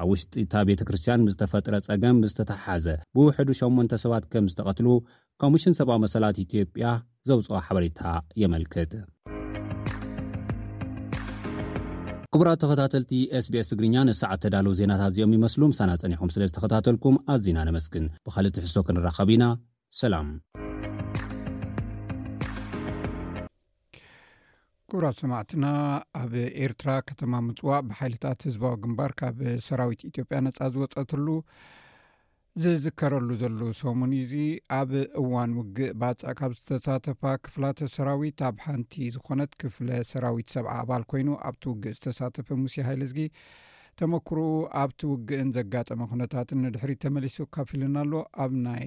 ኣብ ውሽጢ እታ ቤተ ክርስቲያን ምስ ተፈጥረ ጸገም ብዝተተሓሓዘ ብውሕዱ ሸሞንተ ሰባት ከም ዝተቐትሉ ኮሚሽን ሰብኣዊ መሰላት ኢትዮጵያ ዘውጽኦ ሓበሬታ የመልክት። ክቡራት ተኸታተልቲ SBS ትግርኛ ንሰዓት ተዳለዉ ዜናታት እዚኦም ይመስሉ ምሳና ጸኒኹም ስለ ዝተኸታተልኩም ኣዚና ነመስግን ብኻልእ ትሕዝቶ ክንራኸብ ኢና ሰላም ክቡራት ሰማዕትና ኣብ ኤርትራ ከተማ ምፅዋዕ ብሓይልታት ህዝባዊ ግንባር ካብ ሰራዊት ኢትዮጵያ ነፃ ዝወፀትሉ ዝዝከረሉ ዘሉ ሰሙን እዩ እዚ ኣብ እዋን ውግእ ባፃዕ ካብ ዝተሳተፋ ክፍላተ ሰራዊት ኣብ ሓንቲ ዝኾነት ክፍለ ሰራዊት ሰብዓ ኣባል ኮይኑ ኣብቲ ውግእ ዝተሳተፈ ሙሴ ሃይለ ዝጊ ተመክርኡ ኣብቲ ውግእን ዘጋጠመ ኩነታትን ንድሕሪ ተመሊሱ ካፊልና ኣሎ ኣብ ናይ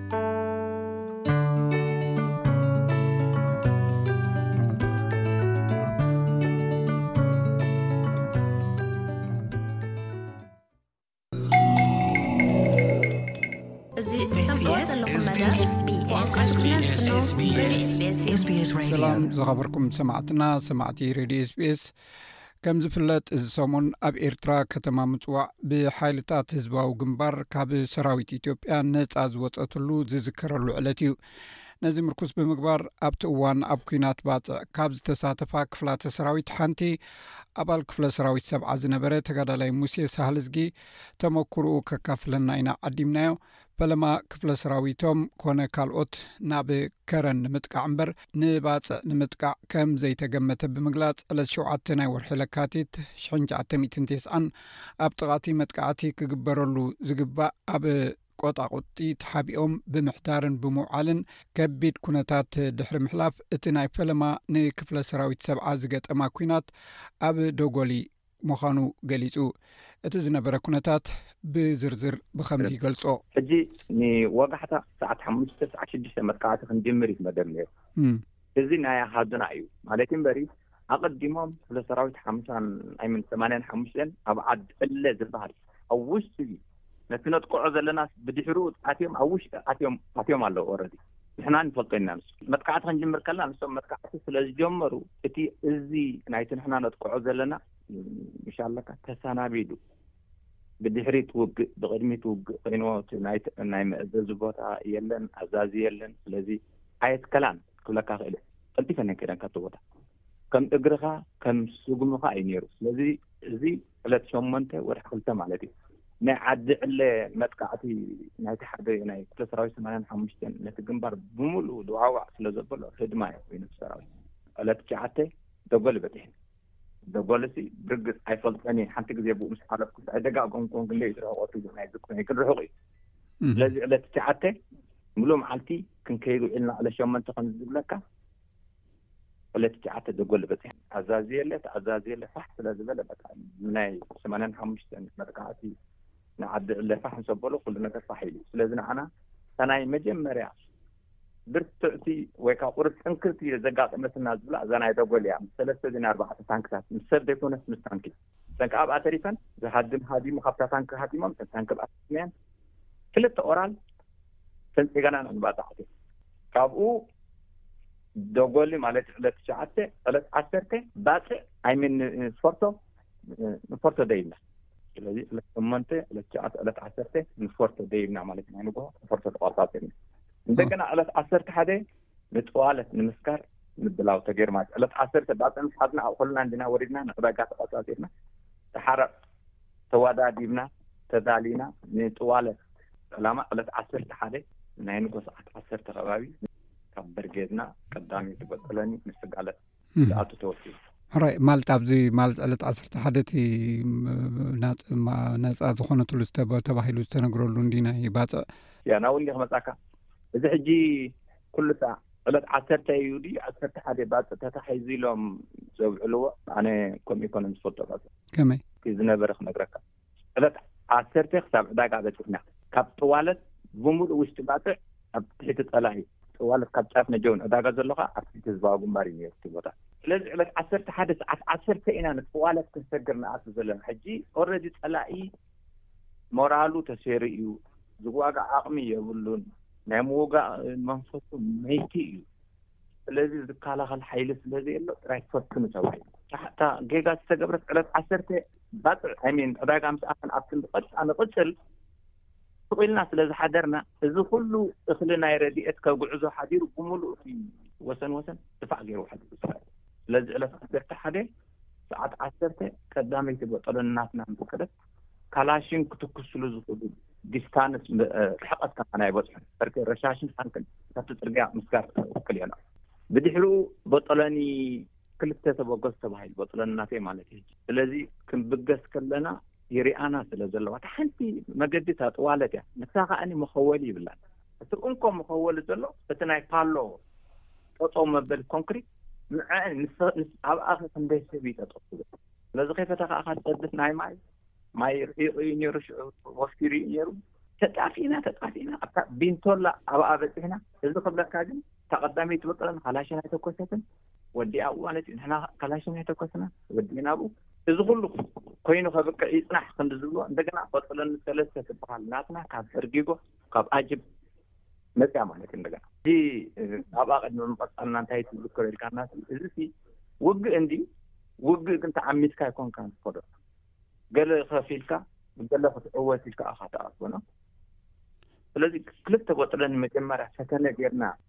ሰላም ዝኸበርኩም ሰማዕትና ሰማዕቲ ሬድዮ ስፔስ ከም ዝፍለጥ እዚ ሰሙን ኣብ ኤርትራ ከተማ ምጽዋዕ ብሓይልታት ህዝባዊ ግንባር ካብ ሰራዊት ኢትዮጵያ ነጻ ዝወጸትሉ ዝዝከረሉ ዕለት እዩ ነዚ ምርኩስ ብምግባር ኣብቲ እዋን ኣብ ኩናት ባፅዕ ካብ ዝተሳተፋ ክፍላተ ሰራዊት ሓንቲ ኣባል ክፍለ ሰራዊት ሰብዓ ዝነበረ ተጋዳላይ ሙሴ ሳህልዝጊ ተመክርኡ ከካፍለና ኢና ዓዲምናዮ ፈለማ ክፍለ ስራዊቶም ኮነ ካልኦት ናብ ከረን ንምጥቃዕ እምበር ንባጽዕ ንምጥቃዕ ከም ዘይተገመተ ብምግላጽ ዕለት ሸውዓተ ናይ ወርሒ ለካቲት ሽሕን ትሽዓተ ሚእትን ቴስዓን ኣብ ጥቓቲ መጥቃዕቲ ክግበረሉ ዝግባእ ኣብ ቆጣቁጢ ተሓቢኦም ብምሕዳርን ብምውዓልን ከቢድ ኩነታት ድሕሪ ምሕላፍ እቲ ናይ ፈለማ ንክፍለ ሰራዊት ሰብዓ ዝገጠማ ኩናት ኣብ ዶጎሊ ምዃኑ ገሊጹ እቲ ዝነበረ ኩነታት ብዝርዝር ብከምዚ ይገልጾ ሕጂ ንወጋሕታ ሰዓት ሓሙሽተ ሰዓት ሽዱሽተ መጥቃዕቲ ክንጅምር እዩ መደብ ነይሩ እዚ ናይ ኣሃዱና እዩ ማለት እምበሪ ኣቐዲሞም ክፍለ ሰራዊት ሓምሳን ኣይምን ሰማንያን ሓሙሽተን ኣብ ዓድ ዕለ ዝበሃል ኣብ ውሽጢ ነቲ ነጥቅዖ ዘለናስ ብድሕርኡ ኣትዮም ኣብ ውሽጢ ኣትዮም ኣትዮም ኣለዉ ኦረዲ ንሕና ንፈልጦ ኢና ንሱ መጥቃዕቲ ክንጅምር ከለና ንሶም መጥቃዕቲ ስለ ዝጀመሩ እቲ እዚ ናይቲ ንሕና ነጥቅዖ ዘለና ምሽ ኣለካ ተሰናቢዱ ብድሕሪት ውግእ ብቕድሚት ውግእ ኮይንዎ እቲ ናይ መእዘዚ ቦታ የለን ኣዛዚ የለን ስለዚ ኣየትከላን ክብለካ ክእል ቀልጢፈን ከይደን ካብቲ ቦታ ከም እግርኻ ከም ስጉምኻ እዩ ነይሩ ስለዚ እዚ ዕለት ሸሞንተ ወርሒ ክልተ ማለት እዩ ናይ ዓዲ ዕለ መጥቃዕቲ ናይቲ ሓደ ናይ ክፍለ ሰራዊት ሰማንያን ሓሙሽተን ነቲ ግንባር ብምሉኡ ድዋዕዋዕ ስለ ዘበሎ ህድማ እዩ ኮይኑ እቲ ሰራዊት ዕለት ትሽዓተ ደጎል በፂሑ ደጎልሲ ብርግፅ ኣይፈልጦን እየ ሓንቲ ግዜ ብኡ ምስ ሓለፍኩስ ኣይደጋገምኩን ግን ለይት ርሕቆቱ ግን ኣይዝክሮን ግን ርሑቕ እዩ ስለዚ ዕለት ትሽዓተ ምሉእ መዓልቲ ክንከይድ ውዒልና ዕለት ሸሞንተ ከም ዝብለካ ዕለት ትሽዓተ ደጎል በፂሐ ኣዛዝየለ ተኣዛዝየለ ፋሕ ስለዝበለ በቃ ናይ ሰማንያን ሓሙሽተን መጥቃዕቲ ንዓዲ ዕለ ፋሕ ምስ ኣበሎ ኩሉ ነገር ፋሕ ኢሉ ስለዚ ንዓና እታ ናይ መጀመርያ ብርትዕቲ ወይ ከዓ ቁርብ ጥንክርቲ ዘጋጠመትና ዝብላ እዛ ናይ ደጎል እያ ምስ ሰለስተ ዜን ኣርባዕተ ታንክታት ምስ ሰብ ዘይኮነስ ምስ ታንኪ እተን ከኣ ኣብኣ ተሪፈን ዝሃድም ሃዲሙ ካብታ ታንኪ ሃዲሞም እተን ታንኪ ኣብኣ ተሪፈን'የን ክልተ ኦራል እተን ጸጋናን እንብኣ ጸሓፊ ካብኡ ደጎሊ ማለት ዕለት ትሽዓተ ዕለት ዓሰርተ ባጽዕ ኣይሚን ንፎርቶ ንፎርቶ ደይብና ስለዚ ዕለት ሸሞንተ ዕለት ትሽዓተ ዕለት ዓሰርተ ንፎርቶ ደይብና ማለት ናይ ንግሆ ንፎርቶ ተቋጻጺርና እንደገና ዕለት ዓሰርተ ሓደ ንጠዋለት ንምስካር ምድላው ተገይሩማለት እዩ። ዕለት ዓሰርተ ባጽዕ ምስ ሓዝና ኣብ ኹልና እንዲና ወሪድና ንዕዳጋ ተቛጻጺርና ሰሓረቕ ተዋዳዲብና ተዳሊና ንጠዋለት ዕላማ ዕለት ዓሰርተ ሓደ ናይ ንጎ ሰዓት ዓሰርተ ከባቢ ካብ በርጌድና ቀዳሚት ቦጠለኒ ንስጋለት ዝኣቱ ተወሲኑ። ሕራይ ማለት ኣብዚ ማለት ዕለት ዓሰርተ ሓደ እቲ ናፃ ዝኾነትሉ ተባሂሉ ዝተነግረሉ እንዲ ናይ ባፅዕ ያ ናብኡ እንዲ ክመፅኣካ እዚ ሕጂ ኩሉ ሳዕ ዕለት ዓሰርተ እዩ ድዩ ዓሰርተ ሓደ ባፅዕ ተታሒዙ ኢሎም ዘውዕልዎ ኣነ ከምኡ ኣይኮነን ዝፈልጦ ባፅዕ ከመይ እቲ ዝነበረ ክነግረካ ዕለት ዓሰርተ ክሳብ ዕዳጋ በጺሕና። ካብ ጥዋለት ብምሉእ ውሽጢ ባጽዕ ኣብ ትሕቲ ጸላኢ፣ ጥዋለት ካብ ጫፍ ነጀውን ዕዳጋ ዘሎ ከኣ ኣብ ትሕቲ ህዝባዊ ግንባር እዩ ነይሩ እቲ ቦታ። ስለዚ ዕለት ዓሰርተ ሓደ ሰዓት ዓሰርተ ኢና ንጥዋለት ክንሰግር ንኣቱ ዘለና። ሕጂ ኦረዲ ጸላኢ ሞራሉ ተሰይሩ እዩ፣ ዝዋጋእ ዓቕሚ የብሉን፣ ናይ ምውጋእ መንፈሱ መይቱ እዩ። ስለዚ ዝከላኸል ሓይሊ ስለዘየሎ ጥራይ ፈትኑ ተባሂሉ። እታ ጌጋ ዝተገብረት ዕለት ዓሰርተ ባጽዕ ኣይ ሚን ዕዳጋ ምስ ኣኸል ኣብ ክንዲ ቀጥታ ንቕጽል ስቕ ኢልና ስለ ዝሓደርና እዚ ኩሉ እኽሊ ናይ ረድኤት ከጉዕዞ ሓዲሩ ብምሉኡ እቲ ወሰን ወሰን ድፋዕ ገይርዎ ሓዲሩ እስራኤል ስለዚ ዕለት ዓሰርተ ሓደ ሰዓት ዓሰርተ ቀዳመይቲ በጦሎኒ ናትና ምፈቀደት ካላሽን ክትኩስሉ ዝኽእሉ ዲስታንስ ርሕቐት ከማን ኣይበጽሑን በርኪ ረሻሽን ታንክን ካብቲ ጽርግያ ምስጋር ትውክል እየና ብድሕሪኡ በጦሎኒ ክልተ ተበገሱ ተባሂሉ በጽለና ፌ ማለት እዩ ሕጂ ስለዚ ክንብገስ ከለና ይሪኣና ስለ ዘለዋ እታ ሓንቲ መገዲ እታ ጥዋለት እያ ንሳ ከዓኒ መኸወሊ ይብላን እቲ እንኮ መኸወሊ ዘሎ እቲ ናይ ፓሎ ጠጠው መበሊ ኮንክሪት ንዐን ኣብኣ ክንደይ ሰብ እዩ ጠጠው ትብል ስለዚ ከይፈተ ከዓ ካብ ሰብት ናይ ማይ ማይ ርሒቑ እዩ ነይሩ ሽዑ ወፍቲ ርዩ ነይሩ ተጣፊእና ተጣፊእና ኣብታ ቢንቶላ ኣብኣ በፂሕና እዚ ክብለካ ግን ተቐዳሚት ወጥረን ካላሽን ኣይተኮሰትን ወዲኣኡ ማለት እዩ ንሕና ካላሽን ኣይተኮስና ወዲእና ኣብኡ እዚ ኩሉ ኮይኑ ከብቅዕ ይፅናሕ ክንዲ ዝብሎ እንደገና ቀፅለኒ ሰለስተ ትበሃል ናትና ካብ ሕርጊጎ ካብ ኣጅብ መፅያ ማለት እዩ እንደገና እዚ ኣብኣ ቅድሚ ምቐፃልና እንታይ ትዝክሮ ኢልካ እናስ እዚ ሲ ውግእ እንዲ ውግእ ግን ተዓሚትካ ይኮንካ ዝኸዶ ገለ ከፍ ኢልካ ገለ ክትዕወት ኢልካ ኣኻ ተኣኮኖ ስለዚ ክልተ ቦጥለን መጀመርያ ፈተነ ጌርና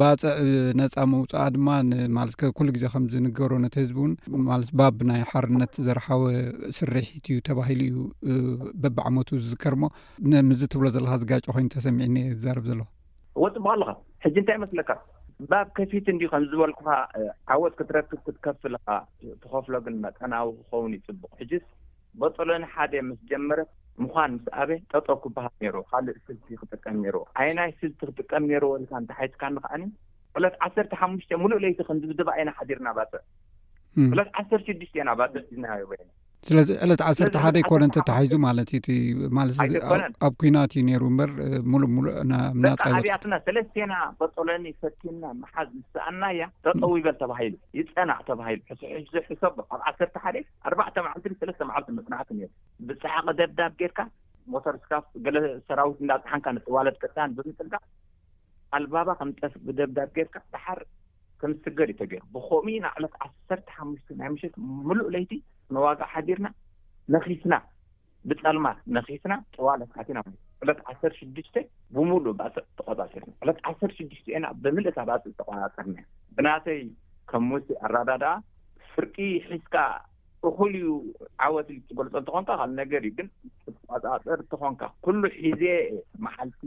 ባጽዕ ነጻ ምውጽኣ ድማ ማለት ኩሉ ግዜ ከም ዝንገሮ ነቲ ህዝቢ እውን ማለት ባብ ናይ ሓርነት ዘርሓወ ስርሒት እዩ ተባሂሉ እዩ በብዓመቱ ዝዝከር ሞ ንምዚ ትብሎ ዘለካ ዝጋጨ ኮይኑ ተሰሚዕኒ እየ ዝዛረብ ዘለኩ ወጽብቅ ኣለካ ሕጂ እንታይ መስለካ ባብ ከፊት እንዲ ከም ዝበልኩካ ዓወት ክትረክብ ክትከፍል ትኸፍሎ ግን መጠናዊ ክኸውን እዩ ጽቡቅ ሕጅስ በጦሎኒ ሓደ ምስ ጀመረ ምዃን ምስ ኣበ ጠጠው ክበሃል ነይርዎ ካልእ ስልቲ ክጥቀም ነይርዎ ኣየናይ ስልቲ ክጥቀም ነይርዎ ኢልካ እንተሓቲትካኒ ከኣ ዕለት ዓሰርተ ሓሙሽተ ሙሉእ ለይቲ ክንድብድባ ኢና ሓዲርና ባጽዕ ዕለት ዓሰርተ ሽዱሽተ ኢና ባጽዕ ሒዝናዮ በይና ስለዚ ዕለት ዓሰርተ ሓደ ኣይኮነ እንተተሓይዙ ማለት እዩ እቲ ማለት ኣብ ኩናት እዩ ነይሩ እምበር ሙሉእ ሙሉእ ናብናፃ ኣብያትና ሰለስቴና በጦለኒ ፈቲና መሓዝ ምስኣና እያ ጠጠው ይበል ተባሂሉ ይፀናዕ ተባሂሉ ሕሰብ ኣብ ዓሰርተ ሓደ ኣርባዕተ መዓልትን ሰለስተ መዓልትን ምጽናሓ እዩ ነይሩ። ብጸሓቐ ደብዳብ ጌርካ፣ ሞተር ስካፍ ገለ ሰራዊት እንዳጸዓንካ ንጥዋለት ቅርጻን ብምጥንቃቕ ኣልባባ ከም ጠፍ ብደብዳብ ጌርካ ደሓር ከም ዝስገር እዩ ተገይሩ። ብኸምኡ ኢና ዕለት ዓሰርተ ሓሙሽተ ናይ ምሸት ምሉእ ለይቲ ንዋጋእ ሓዲርና ነኺስና። ብጸልማት ነኺስና ጠዋለት ኣቲና ማለት እዩ። ዕለት ዓሰርተ ሽዱሽተ ብምሉእ ባጽዕ ተቖጻጺርና። ዕለት ዓሰርተ ሽዱሽተ ኢና ብምልእ እታ ባጽዕ ዝተቖጻጸርናያ። ብናተይ ከም ሙሴ ኣረዳድኣ ፍርቂ ሒዝካ እኹል እዩ ዓወት ኢልካ ትገልጾ እንተኾንካ ካልእ ነገር እዩ ግን ክትቆጻጸር እንተኾንካ ኩሉ ሒዘ እየ መዓልቲ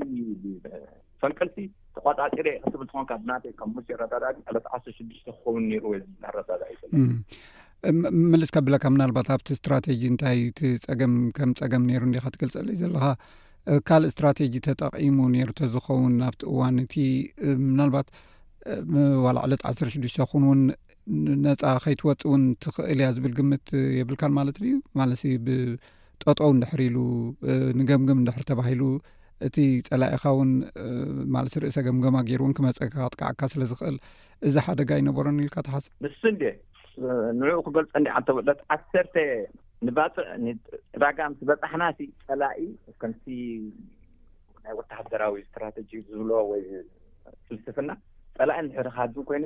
ፈንቅልሲ ተቋጻጺረ ኢየ ክትብል ትኾንካ ብናተይ ከም ሙሴ ኣረዳዳዲ ዕለት ዓሰርተ ሽዱሽተ ክኸውን ነይርዎ እዩ ዝብል ኣረዳዳኢ ምልስ ከብለካ ምናልባት ኣብቲ ስትራቴጂ እንታይ እዩ እቲ ፀገም ከም ፀገም ነይሩ እንዲካ ትገልፀለይ ዘለካ ካልእ ስትራቴጂ ተጠቂሙ ነይሩ ተዝኸውን ናብቲ እዋን እቲ ምናልባት ዋላ ዕለት ዓሰርተ ሽዱሽተ ኹን እውን ነፃ ከይትወፅ እውን ትኽእል እያ ዝብል ግምት የብልካን ማለት ድዩ ማለት ብጠጠው እንድሕር ኢሉ ንገምግም እንድሕር ተባሂሉ እቲ ፀላኢኻ እውን ማለት ርእሰ ገምገማ ገይሩ እውን ክመፀካ ክጥቃዕካ ስለ ዝኽእል እዚ ሓደጋ ኣይነበሮን ኢልካ ትሓስብ ንሱ እንደ ንዕኡ ክገልፀ እንዲ ዓንተበለት ዓሰርተ ንባፅዕ ንራጋም ዝበፃሕና ሲ ፀላኢ ከምቲ ናይ ወተሃደራዊ ስትራተጂ ዝብሎ ወይ ፍልስፍና ጸላኢ እንድሕሪ ክሃድም ኮይኑ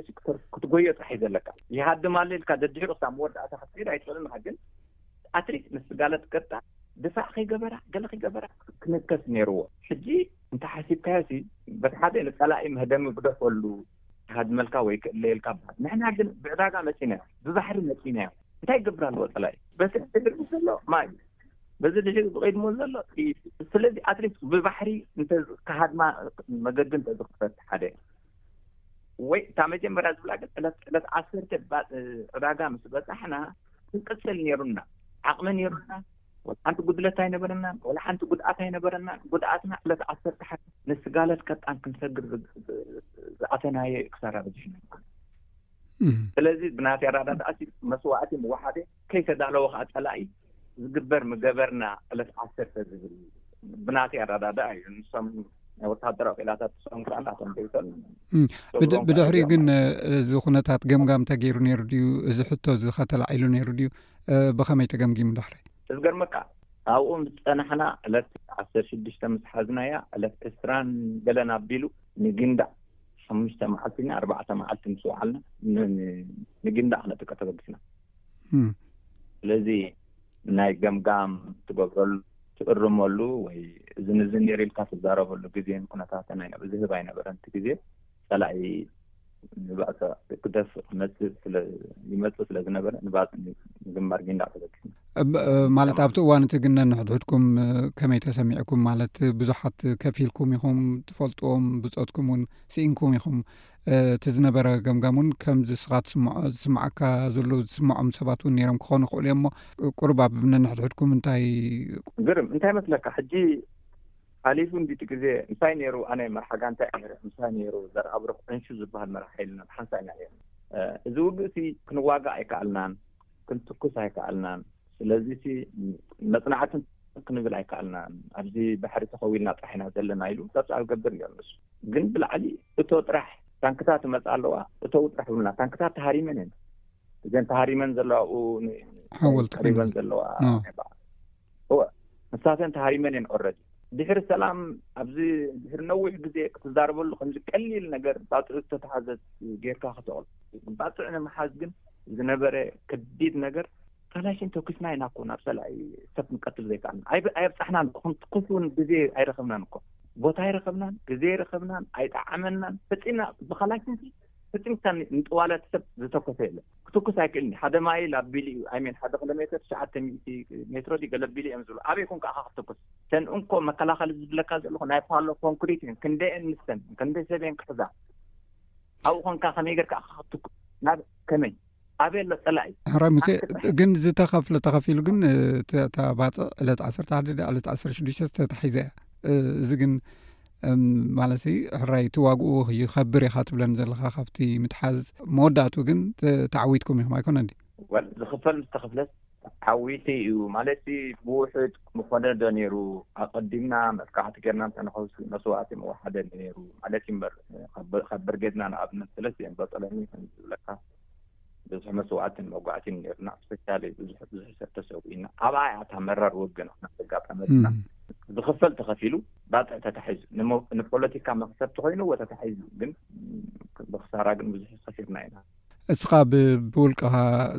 ክትጎዮ ጥራሕ እዩ ዘለካ ይሃድም ኣሎ ኢልካ ደድሕሩ ክሳብ መወዳእታ ክትከይድ ኣይትኽእልን ኢኻ ግን ኣትሊስት ምስ ጋለት ቀጣ ድፋዕ ከይገበራ ገለ ከይገበራ ክንከስ ነይርዎ ሕጂ እንተ ሓሲብካዮ ሲ በቲ ሓደ ንጸላኢ መህደሚ ግደፈሉ ክሃድመልካ ወይ ክእለየልካ በሃል ንሕና ግን ብዕዳጋ መጺናዮ ብባሕሪ መጺናዮ እንታይ ገብር ኣለዎ ጸላኢ በቲ ድሕሪ ዘሎ ማይ በዚ ድሕሪኡ ዝቐድሞ ዘሎ ጥይት እዩ። ስለዚ ኣትሊስት ብባሕሪ እንተዝከሃድማ መገዲ እንተዝኽፈት ሓደ ወይ እታ መጀመርያ ዝብላ ግን ዕለት ዕለት ዓሰርተ ዕዳጋ ምስ በፃሕና ክንቅፅል ነይሩና ዓቕሚ ነይሩና ወላ ሓንቲ ጉድለት ኣይነበረናን ወላ ሓንቲ ጉድኣት ኣይነበረናን ጉድኣትና ዕለት ዓሰርተ ሓደ ንስጋለት ቀጣን ክንሰግር ዝኣተናዮ እዩ ክሳራ በዚሕና ስለዚ ብናተይ ኣረዳድኣ መስዋእቲ ምዋሓደ ከይተዳለወ ከዓ ፀላኢ ዝግበር ምገበርና ዕለት ዓሰርተ ዝብል ብናተይ ኣረዳድኣ እዩ ንሶም ናይ ወተሃደራዊ ክኢላታት ሰም ከዓ ናቶም ቤይቶን ብድሕሪኡ ግን እዚ ኩነታት ገምጋም ተገይሩ ነይሩ ድዩ እዚ ሕቶ እዚ ከተላዒሉ ነይሩ ድዩ ብኸመይ ተገምጊሙ ድሕሪ እዚ ገርመካ ኣብኡ ዝፀናሕና ዕለት ዓሰር ሽዱሽተ ምስ ሓዝናያ ዕለት ዕስራን ገለን ኣቢሉ ንግንዳዕ ሓሙሽተ መዓልቲ ን ኣርባዕተ መዓልቲ ምስ ውዓልና ንግንዳዕ ክነጥቀ ተበግስና ስለዚ ናይ ገምጋም ትገብረሉ ትእርመሉ ወይ እዝን እዝን ነይሩ ኢልካ ትዛረበሉ ግዜን ኩነታትን ዝህብ ኣይነበረን እቲ ግዜ ፀላኢ ንባእሲ ክደፍ ክመፅእ ይመፅእ ስለ ዝነበረ ንባእሲ ምግማር ጊንዳ ተበጊስና ማለት ኣብቲ እዋን እቲ ግን ነንሕድሕድኩም ከመይ ተሰሚዕኩም ማለት ብዙሓት ከፊልኩም ኢኹም ትፈልጥዎም ብፆትኩም እውን ስኢንኩም ኢኹም እቲ ዝነበረ ገምጋም እውን ከምዚ ንስኻ ትስምዖ ዝስምዓካ ዘሎ ዝስምዖም ሰባት እውን ነይሮም ክኾኑ ይኽእሉ እዮም እሞ ቁሩብ ኣብ ነንሕድሕድኩም እንታይ ግርም እንታይ መስለካ ሕጂ ሓሊፉ እንዲ እቲ ግዜ እንታይ ነይሩ ኣነ መርሓ ጋንታ እየ ነይረ ምሳይ ነይሩ ዘርኣብሩኽ ዕንሹ ዝበሃል መራሒ ኢልና ብሓንሳእ ኢና ነይርና እዚ ውግእ እዚ ክንዋጋእ ኣይከኣልናን ክንትኩስ ኣይከኣልናን ስለዚ እቲ መጽናዕትን ክንብል ኣይከኣልናን ኣብዚ ባሕሪ ተኸዊልና ጥራሕ ኢና ዘለና ኢሉ ጸብጻብ ይገብር ነይሩ ንሱ ግን ብላዕሊ እቶ ጥራሕ ታንክታት ይመፃ ኣለዋ እተዉ ጥራሕ ይብሉና ታንክታት ተሃሪመን እየን እዘን ተሃሪመን ዘለዋ ኣብኡ ሓወልቲ ቀሪበን ዘለዋ እወ ንሳተን ተሃሪመን እየን ኦረዲ ድሕሪ ሰላም ኣብዚ ድሕሪ ነዊሕ ግዜ ክትዛረበሉ ከምዚ ቀሊል ነገር ባፅዕ ዝተተሓዘት ጌርካ ክተቕል ባፅዕ ንምሓዝ ግን ዝነበረ ከዲድ ነገር ካላሽን ተኩስና ኢና እኮ ናብ ፀላኢ ሰብ ክንቀትል ዘይከኣልና ኣይ- ኣየብፃሕናን እኮ ክንትኩስ እውን ግዜ ኣይረኸብናን እኮ ቦታ ኣይረኸብናን ግዜ ኣይረኸብናን ኣይጠዓመናን ፈፂምና ብካላሽን ሲ ፈፂምካ ን- ንጠዋላት ሰብ ዝተኮሰ የለን ክትኩስ ኣይክእልን እዩ ሓደ ማይል ኣቢሉ እዩ ኣይሜን ሓደ ኪሎ ሜትር ትሽዓተ ሚእቲ ሜትሮ ድዩ ገለ ኣቢሉ እዮም ዝብሉ ኣበይ ኮንካ ኣኻ ክትኩስ ተን እንኮ መከላኸሊ ዝብለካ ዘለኹ ናይ ፓሎ ኮንክሪት እየን ክንደይን ንሰን ክንደይ ሰብ እየን ክሕዛ ኣብኡ ኮንካ ከመይ ጌርካ ኣኻ ክትኩስ ናብ ከመይ ኣበየ ኣሎ ፀላኢ ሕራይ ሙሴ ግን ዝተኸፍለ ተኸፊሉ ግን ተባፅዕ ዕለት ዓሰርተ ሓደ ደ ዕለት ዓሰርተ ሽዱሽተ ዝተታሒዘ እያ እዚ ግን ማለት ሕራይ ትዋግኡ ይኸብር ኢኻ ትብለን ዘለካ ካብቲ ምትሓዝ መወዳእቱ ግን ተዓዊትኩም ኢኹም ኣይኮነ እንዲ ዝኽፈል ዝተኸፍለት ዓዊተይ'ዩ ማለትሲ ብውሑድ ምኾነዶ ነይሩ ኣቐዲምና መጥቃዕቲ ጌርና እንተንኾንሲ መስዋእቲ ምወሓደ ነይሩ ማለት'ዩ'ምበር ካብ ብርጌድና ንኣብነት ሰለስቲኤን በጦሎኒ ከምዝብለካ ብዝሕ መስዋእትን መጉዓቲን ነይሩና እስፔሻሊ ብዙሕ ብዙሕ ሰብ ተሰዊኡና ኣብኣ'ያ እታ መራር ውግእና ክና ዘጋጠመትና ዝኽፈል ተኸፊሉ ባጽዕ ተታሒዙ ንፖለቲካ መኽሰብቲ ኮይኑ ወተታሒዙ ግን ብኽሳራ ግን ብዙሕ ከሲርና ኢና እስኻ ብውልቅኻ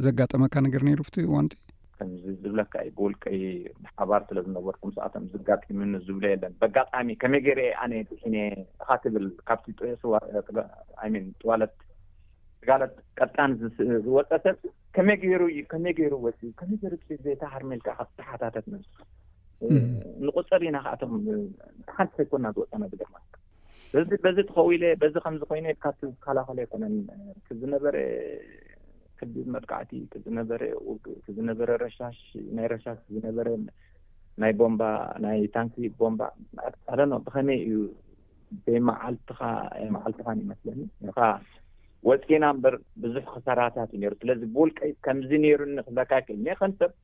ዘጋጠመካ ነገር ነይሩ ፍቲ ዋንቲ ከምዚ ዝብለካ እዩ ብውልቀይ ብሓባር ስለ ዝነበርኩም ሰኣቶም ዝጋጢምኒ ዝብሎ የለን በጋጣሚ ከመይ ገይረ ኣነ ድሒነ እኻ ትብል ካብቲ ጥስዋይሚን ጥዋለት ጋለት ቀጣን ዝወፀ ሰብ ከመይ ገይሩ እዩ ከመይ ገይሩ ወፅ ከመይ ገይሩ ዘይታ ሃርሜልካ ካብ ተሓታተት ን ንቁፅር ኢና ከኣቶም ሓንቲ ሰይኮና ዝወፀና ዝገርማ በዚ በዚ ትኸው ኢለ በዚ ከምዚ ኮይነ ካብቲ ዝከላኸል ኣይኮነን እቲ ዝነበረ ክቢድ መጥቃዕቲ እቲ ዝነበረ ውግእ እቲ ዝነበረ ረሻሽ ናይ ረሻሽ ዝነበረ ናይ ቦምባ ናይ ታንኪ ቦምባ ኣደኖ ብኸመይ እዩ ብመዓልትኻ መዓልትኻን ይመስለኒ ኢኻ ወፂና እምበር ብዙሕ ክሰራታት እዩ ነይሩ ስለዚ ብውልቀይ ከምዚ ነይሩኒ ክዘካክል እኔ ከም ሰብ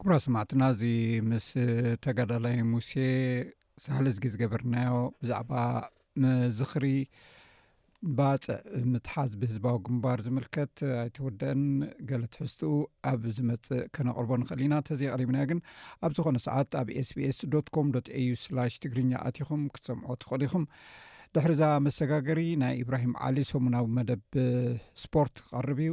ክቡራ ስማዕትና እዚ ምስ ተጋዳላይ ሙሴ ሳሕሊ ዝጊ ዝገበርናዮ ብዛዕባ መዝኽሪ ባፅዕ ምትሓዝ ብህዝባዊ ግንባር ዝምልከት ኣይተወደአን ገለ ትሕዝትኡ ኣብ ዝመፅእ ከነቅርቦ ንኽእል ኢና ተዘይቅሪብናዮ ግን ኣብ ዝኾነ ሰዓት ኣብ ኤስቢስ ዶ ኮም ዶ ኤዩ ስላሽ ትግርኛ ኣትኹም ክትሰምዖ ትኽእሉ ኢኹም ድሕሪዛ መሰጋገሪ ናይ ኢብራሂም ዓሊ ሰሙናዊ መደብ ስፖርት ክቐርብ እዩ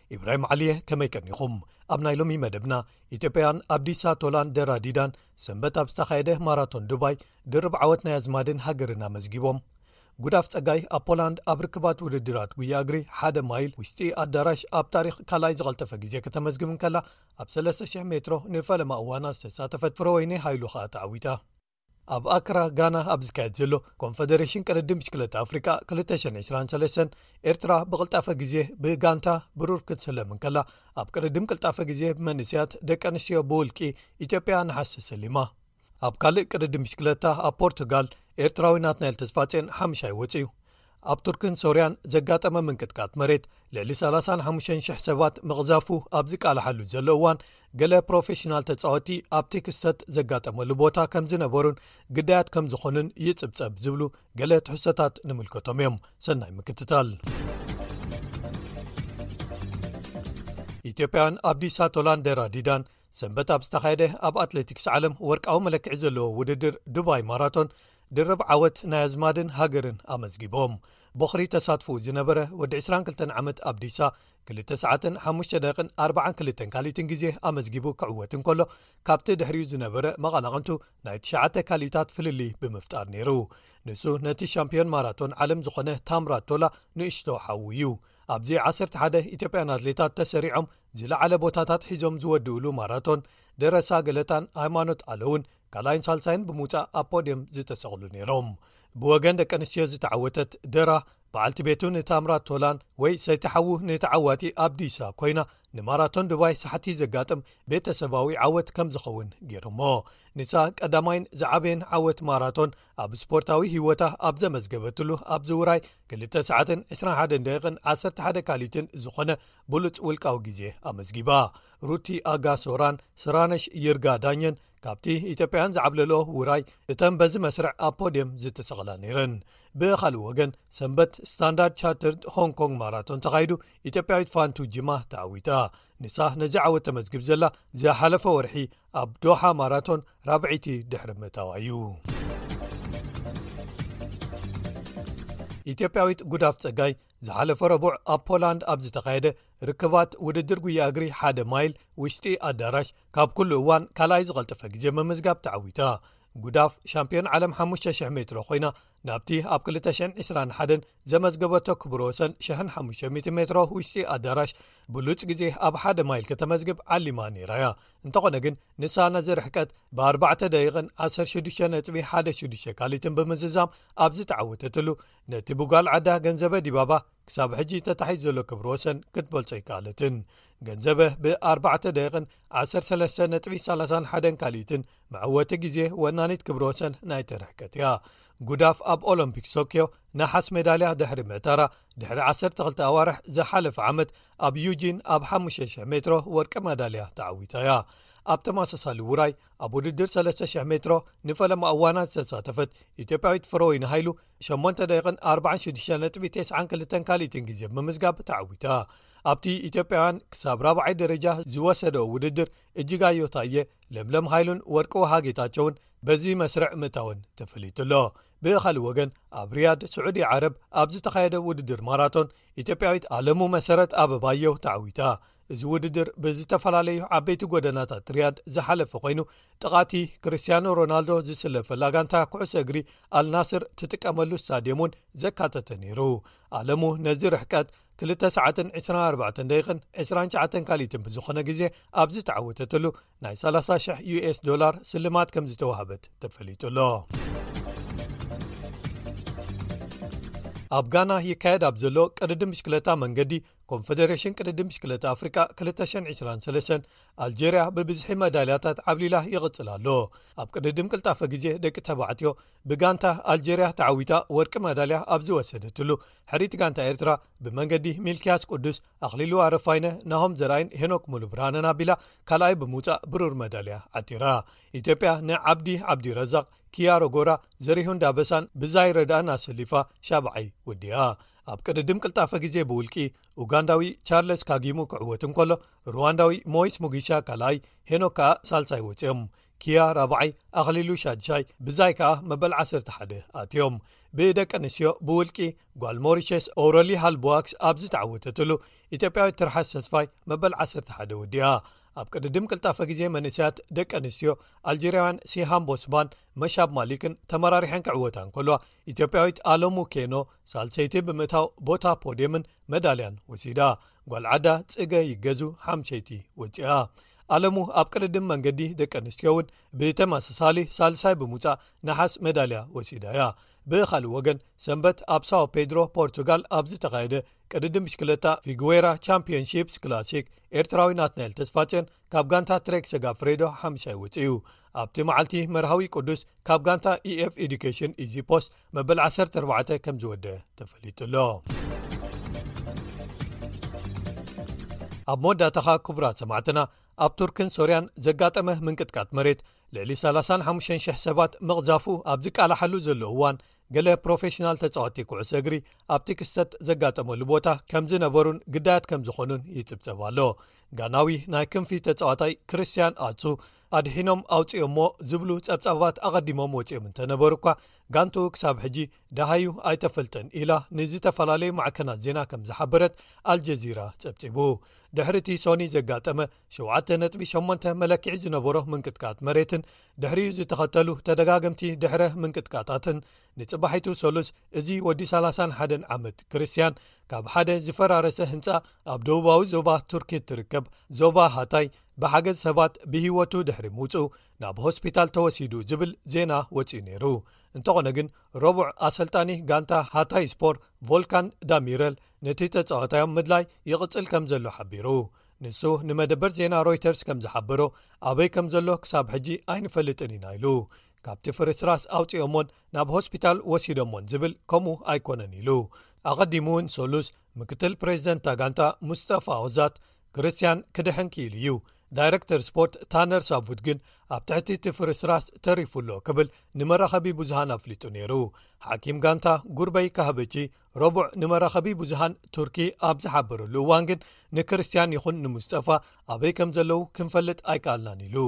ኢብራሂም ዓሊየ ከመይ ቀኒኹም ኣብ ናይ ሎሚ መደብና ኢትዮጵያን ኣብዲሳ ቶላን ደራዲዳን ሰንበት ኣብ ዝተኻየደ ማራቶን ዱባይ ድርብ ዓወት ናይ ኣዝማድን ሃገርን ኣመዝጊቦም ጉዳፍ ጸጋይ ኣብ ፖላንድ ኣብ ርክባት ውድድራት ጉያ እግሪ ሓደ ማይል ውሽጢ ኣዳራሽ ኣብ ታሪክ ካልኣይ ዝቐልጠፈ ግዜ ከተመዝግብ እንከላ ኣብ 300 ሜትሮ ንፈለማ እዋና ዝተሳተፈት ፍረወይኒ ሃይሉ ከኣ ተዓዊታ ኣብ ኣክራ ጋና ኣብ ዝካየድ ዘሎ ኮንፈደረሽን ቅድድም ብሽክለታ ኣፍሪቃ 223 ኤርትራ ብቕልጣፈ ግዜ ብጋንታ ብሩር ክትስለም እንከላ ኣብ ቅድድም ቅልጣፈ ግዜ ብመንእስያት ደቂ ኣንስትዮ ብውልቂ ኢትዮጵያ ንሓስ ተሰሊማ ኣብ ካልእ ቅድድም ብሽክለታ ኣብ ፖርቱጋል ኤርትራዊ ናትናኤል ተስፋጼን ሓሙሻይ ወፅ እዩ ኣብ ቱርክን ሶርያን ዘጋጠመ ምንቅጥቃጥ መሬት ልዕሊ 35,000 ሰባት ምቕዛፉ ኣብ ዝቃልሓሉ ዘሎ እዋን ገለ ፕሮፌሽናል ተጻወቲ ኣብቲ ክስተት ዘጋጠመሉ ቦታ ከም ዝነበሩን ግዳያት ከም ዝኾኑን ይጽብጸብ ዝብሉ ገለ ትሕዝቶታት ንምልከቶም እዮም ሰናይ ምክትታል ኢትዮጵያውያን ኣብዲሳ ቶላን ደራ ዲዳን ሰንበት ኣብ ዝተኻየደ ኣብ ኣትሌቲክስ ዓለም ወርቃዊ መለክዒ ዘለዎ ውድድር ዱባይ ማራቶን ድርብ ዓወት ናይ ኣዝማድን ሃገርን ኣመዝጊቦም። ቦኽሪ ተሳትፍኡ ዝነበረ ወዲ ዕስራን ክልተን ዓመት ኣብዲሳ፣ ክልተ ሰዓትን ሓሙሽተ ደቂቕን ኣርባዓን ክልተን ካልኢትን ግዜ ኣመዝጊቡ ክዕወት እንከሎ፣ ካብቲ ድሕሪኡ ዝነበረ መቐናቕንቱ ናይ ትሽዓተ ካልኢታት ፍልልይ ብምፍጣር ነይሩ። ንሱ ነቲ ሻምፕዮን ማራቶን ዓለም ዝኾነ ታምራት ቶላ ንእሽቶ ሓዉ እዩ። ኣብዚ ዓሰርተ ሓደ ኢትዮጵያን ኣትሌታት ተሰሪዖም ዝለዓለ ቦታታት ሒዞም ዝወድኡሉ ማራቶን፣ ደረሳ ገለታን ሃይማኖት ኣለውን ካልኣይን ሳልሳይን ብምውፃእ ኣብ ፖድየም ዝተሰቕሉ ነይሮም ብወገን ደቂ ኣንስትዮ ዝተዓወተት ደራ በዓልቲ ቤቱ ንታምራት ቶላን ወይ ሰይቲ ሓዉ ንተዓዋቲ ኣብዲሳ ኮይና ንማራቶን ድባይ ሳሕቲ ዘጋጥም ቤተሰባዊ ዓወት ከም ዝኸውን ገይሮሞ ንሳ ቀዳማይን ዝዓበየን ዓወት ማራቶን ኣብ ስፖርታዊ ህወታ ኣብ ዘመዝገበትሉ ኣብዚ ውራይ 2 ሰዓትን 21 ደቂቕን 11 ካሊትን ዝኾነ ብሉፅ ውልቃዊ ግዜ ኣመዝጊባ ሩቲ ኣጋ ሶራን ስራነሽ ይርጋ ዳኘን ካብቲ ኢትዮጵያን ዝዓብለሎ ውራይ እተን በዚ መስርዕ ኣብ ፖድየም ዝተሰቕላ ነይረን ብኻልእ ወገን ሰንበት ስታንዳርድ ቻርተር ሆንግ ኮንግ ማራቶን ተኻይዱ ኢትዮጵያዊት ፋንቱ ጅማ ተዓዊታ ንሳ ነዚ ዓወት ተመዝግብ ዘላ ዝሓለፈ ወርሒ ኣብ ዶሓ ማራቶን ራብዒቲ ድሕሪ ምእታዋ እዩ ኢትዮጵያዊት ጉዳፍ ፀጋይ ዝሓለፈ ረቡዕ ኣብ ፖላንድ ኣብ ዝተኻየደ ርክባት ውድድር ጉያ እግሪ ሓደ ማይል ውሽጢ ኣዳራሽ ካብ ኩሉ እዋን ካልኣይ ዝቐልጠፈ ግዜ ምምዝጋብ ተዓዊታ ጉዳፍ ሻምፒዮን ዓለም 5,00 ሜትሮ ኮይና ናብቲ ኣብ 221 ዘመዝገበቶ ክብር ወሰን 1500 ሜትሮ ውሽጢ ኣዳራሽ ብሉፅ ግዜ ኣብ ሓደ ማይል ከተመዝግብ ዓሊማ ነይራ እያ እንተኾነ ግን ንሳ ነዚ ርሕቀት ብ4 ደቂቕን 16 ነጥቢ 16 ካሊትን ብምዝዛም ኣብ ዝተዓወተትሉ ነቲ ብጓል ዓዳ ገንዘበ ዲባባ ክሳብ ሕጂ ተታሒዝ ዘሎ ክብሪ ወሰን ክትበልጾ ኣይከኣለትን ገንዘበ ብ4 ደቂቕን 13 ነጥቢ 31 ካልኢትን መዕወቲ ግዜ ወናኒት ክብሪ ወሰን ናይቲ ርሕቀት እያ ጉዳፍ ኣብ ኦሎምፒክ ሶክዮ ንሓስ ሜዳልያ ድሕሪ ምእታራ ድሕሪ 12 ኣዋርሕ ዝሓለፈ ዓመት ኣብ ዩጂን ኣብ 500 ሜትሮ ወርቂ ማዳልያ ተዓዊታ እያ ኣብ ተመሳሳሊ ውራይ ኣብ ውድድር 3,00 ሜትሮ ንፈለማ እዋና ዝተሳተፈት ኢትዮጵያዊት ፍረወይኒ ሃይሉ 84692 ካልኢትን ግዜ ብምዝጋብ ተዓዊታ ኣብቲ ኢትዮጵያውያን ክሳብ ራብዓይ ደረጃ ዝወሰደኦ ውድድር እጅጋዮ ታየ ለምለም ሃይሉን ወርቂ ውሃ ጌታቸውን በዚ መስርዕ ምእታውን ተፈሊጡ ኣሎ ብኻልእ ወገን ኣብ ርያድ ስዑዲ ዓረብ ኣብ ዝተኻየደ ውድድር ማራቶን ኢትዮጵያዊት ኣለሙ መሰረት ኣበባዮ ተዓዊታ እዚ ውድድር ብዝተፈላለዩ ዓበይቲ ጎደናታት ርያድ ዝሓለፈ ኮይኑ ጥቓቲ ክርስትያኖ ሮናልዶ ዝስለፈላ ጋንታ ኩዕሶ እግሪ ኣልናስር ትጥቀመሉ ስታድየም እውን ዘካተተ ነይሩ ኣለሙ ነዚ ርሕቀት 2ሰ24 29 ካልኢትን ብዝኾነ ግዜ ኣብ ዝተዓወተትሉ ናይ 30,00 ዩስ ዶላር ስልማት ከም ዝተዋህበት ተፈሊጡ ኣሎ ኣብ ጋና ይካየድ ኣብ ዘሎ ቅድዲ ምሽክለታ መንገዲ ኮንፈደሬሽን ቅድዲ ምሽክለታ ኣፍሪቃ 223 ኣልጀርያ ብብዝሒ መዳልያታት ዓብሊላ ይቕጽል ኣሎ ኣብ ቅድዲ ምቅልጣፈ ግዜ ደቂ ተባዕትዮ ብጋንታ ኣልጀርያ ተዓዊታ ወርቂ ማዳልያ ኣብ ዝወሰደትሉ፣ ሕርይቲ ጋንታ ኤርትራ ብመንገዲ ሚልክያስ ቁዱስ፣ ኣኽሊሉ ኣረፋይነ፣ ናሆም ዘርኣይን ሄኖክ ሙሉብርሃንን ኣቢላ ካልኣይ ብምውጻእ ብሩር መዳልያ ዓቲራ። ኢትዮጵያ ንዓብዲ ዓብዲረዛቕ፣ ኪያ ሮጎራ፣ ዘሪሁን ዳበሳን ብዛይ ረድኣን ኣሰሊፋ ሻብዓይ ወዲኣ። ኣብ ቅድድም ቅልጣፈ ግዜ ብውልቂ፣ ኡጋንዳዊ ቻርለስ ካጊሙ ክዕወት እንከሎ፣ ሩዋንዳዊ ሞይስ ሙጊሻ ካልኣይ፣ ሄኖክ ከኣ ሳልሳይ ወጺኦም። ኪያ ራብዓይ ኣኽሊሉ ሻድሻይ ብዛይ ከኣ መበል ዓሰርተ ሓደ ኣትዮም ብደቂ ኣንስትዮ ብውልቂ ጓል ሞሪሸስ ኦረሊ ሃልቦዋክስ ኣብ ዝተዓወተትሉ ኢትዮጵያዊት ትርሓስ ተስፋይ መበል ዓሰርተ ሓደ ውዲኣ ኣብ ቅድድም ቅልጣፈ ግዜ መንእሰያት ደቂ ኣንስትዮ ኣልጀርያውያን ሲሃም ቦስባን መሻብ ማሊክን ተመራሪሐን ክዕወታ እንከልዋ ኢትዮጵያዊት ኣለሙ ኬኖ ሳልሰይቲ ብምእታው ቦታ ፖድየምን መዳልያን ወሲዳ ጓል ዓዳ ጽገ ይገዙ ሓምሸይቲ ወጺኣ። ኣለሙ ኣብ ቅድድም መንገዲ ደቂ ኣንስትዮ'ውን ብተመሳሳሊ ሳልሳይ ብምውጻእ ነሓስ መዳልያ ወሲዳ'ያ። ብኻልእ ወገን ሰንበት ኣብ ሳኦ ፔድሮ ፖርቱጋል ኣብ ዝተኻየደ ቅድድም ብሽክለታ ፊግዌራ ቻምፕዮንሺፕስ ክላሲክ ኤርትራዊ ናትናኤል ተስፋጽዮን ካብ ጋንታ ትሬክ ሰጋፍሬዶ ሓምሻይ ወጺኡ። ኣብቲ መዓልቲ መርሃዊ ቅዱስ ካብ ጋንታ ኤኤf ኤዱኬሽን ኢዚፖስ መበል 14 ከም ዝወደአ ተፈሊጡሎ ኣብ መወዳእታኻ ክቡራት ሰማዕትና ኣብ ቱርክን ሶርያን ዘጋጠመ ምንቅጥቃጥ መሬት ልዕሊ 35,0000 ሰባት መቕዛፉ ኣብ ዝቃላሓሉ ዘሎ እዋን ገለ ፕሮፌሽናል ተጻዋቲ ኩዕሶ እግሪ ኣብቲ ክስተት ዘጋጠመሉ ቦታ ከም ዝነበሩን ግዳያት ከም ዝኾኑን ይጽብጸባ ኣሎ ጋናዊ ናይ ክንፊ ተጻዋታይ ክርስትያን ኣሱ ኣድሒኖም ኣውጺኦሞ ዝብሉ ጸብጻባት ኣቐዲሞም ወጺኦም እንተነበሩ'ኳ፣ ጋንቱ ክሳብ ሕጂ ደሃዩ ኣይተፈልጠን ኢላ ንዝተፈላለዩ ማዕከናት ዜና ከም ዝሓበረት ኣልጀዚራ ጸብጺቡ። ድሕሪ'ቲ ሶኒ ዘጋጠመ ሸውዓተ ነጥቢ ሸሞንተ መለክዒ ዝነበሮ ምንቅጥቃጥ መሬትን ድሕሪኡ ዝተኸተሉ ተደጋገምቲ ድሕረ ምንቅጥቃጣትን፣ ንጽባሒቱ ሰሉስ እዚ ወዲ ሰላሳን ሓደን ዓመት ክርስትያን ካብ ሓደ ዝፈራረሰ ህንጻ ኣብ ደቡባዊ ዞባ ቱርኪ እትርከብ ዞባ ሃታይ፣ ብሓገዝ ሰባት ብህይወቱ ድሕሪ ምውጽኡ ናብ ሆስፒታል ተወሲዱ ዝብል ዜና ወጺኡ ነይሩ እንተኾነ ግን ረቡዕ ኣሰልጣኒ ጋንታ ሃታይ ስፖር ቮልካን ዳሚረል ነቲ ተጻዋታዮም ምድላይ ይቕጽል ከም ዘሎ ሓቢሩ ንሱ ንመደበር ዜና ሮይተርስ ከም ዝሓበሮ ኣበይ ከም ዘሎ ክሳብ ሕጂ ኣይንፈልጥን ኢና ኢሉ ካብቲ ፍርስራስ ኣውፅኦሞን ናብ ሆስፒታል ወሲዶሞን ዝብል ከምኡ ኣይኮነን ኢሉ ኣቐዲሙ እውን ሰሉስ ምክትል ፕሬዚደንትታ ጋንታ ሙስጠፋ ኦዛት ክርስትያን ክድሕን ክኢሉ እዩ ዳይረክተር ስፖርት ታነር ሳቡት ግን ኣብ ትሕቲ እቲ ፍርስራስ ተሪፉ ኣሎ ክብል ንመራኸቢ ብዙሃን ኣፍሊጡ ነይሩ ሓኪም ጋንታ ጉርበይ ካህበቺ ረቡዕ ንመራኸቢ ብዙሃን ቱርኪ ኣብ ዝሓበረሉ እዋን ግን ንክርስትያን ይኹን ንሙስጠፋ ኣበይ ከም ዘለዉ ክንፈልጥ ኣይከኣልናን ኢሉ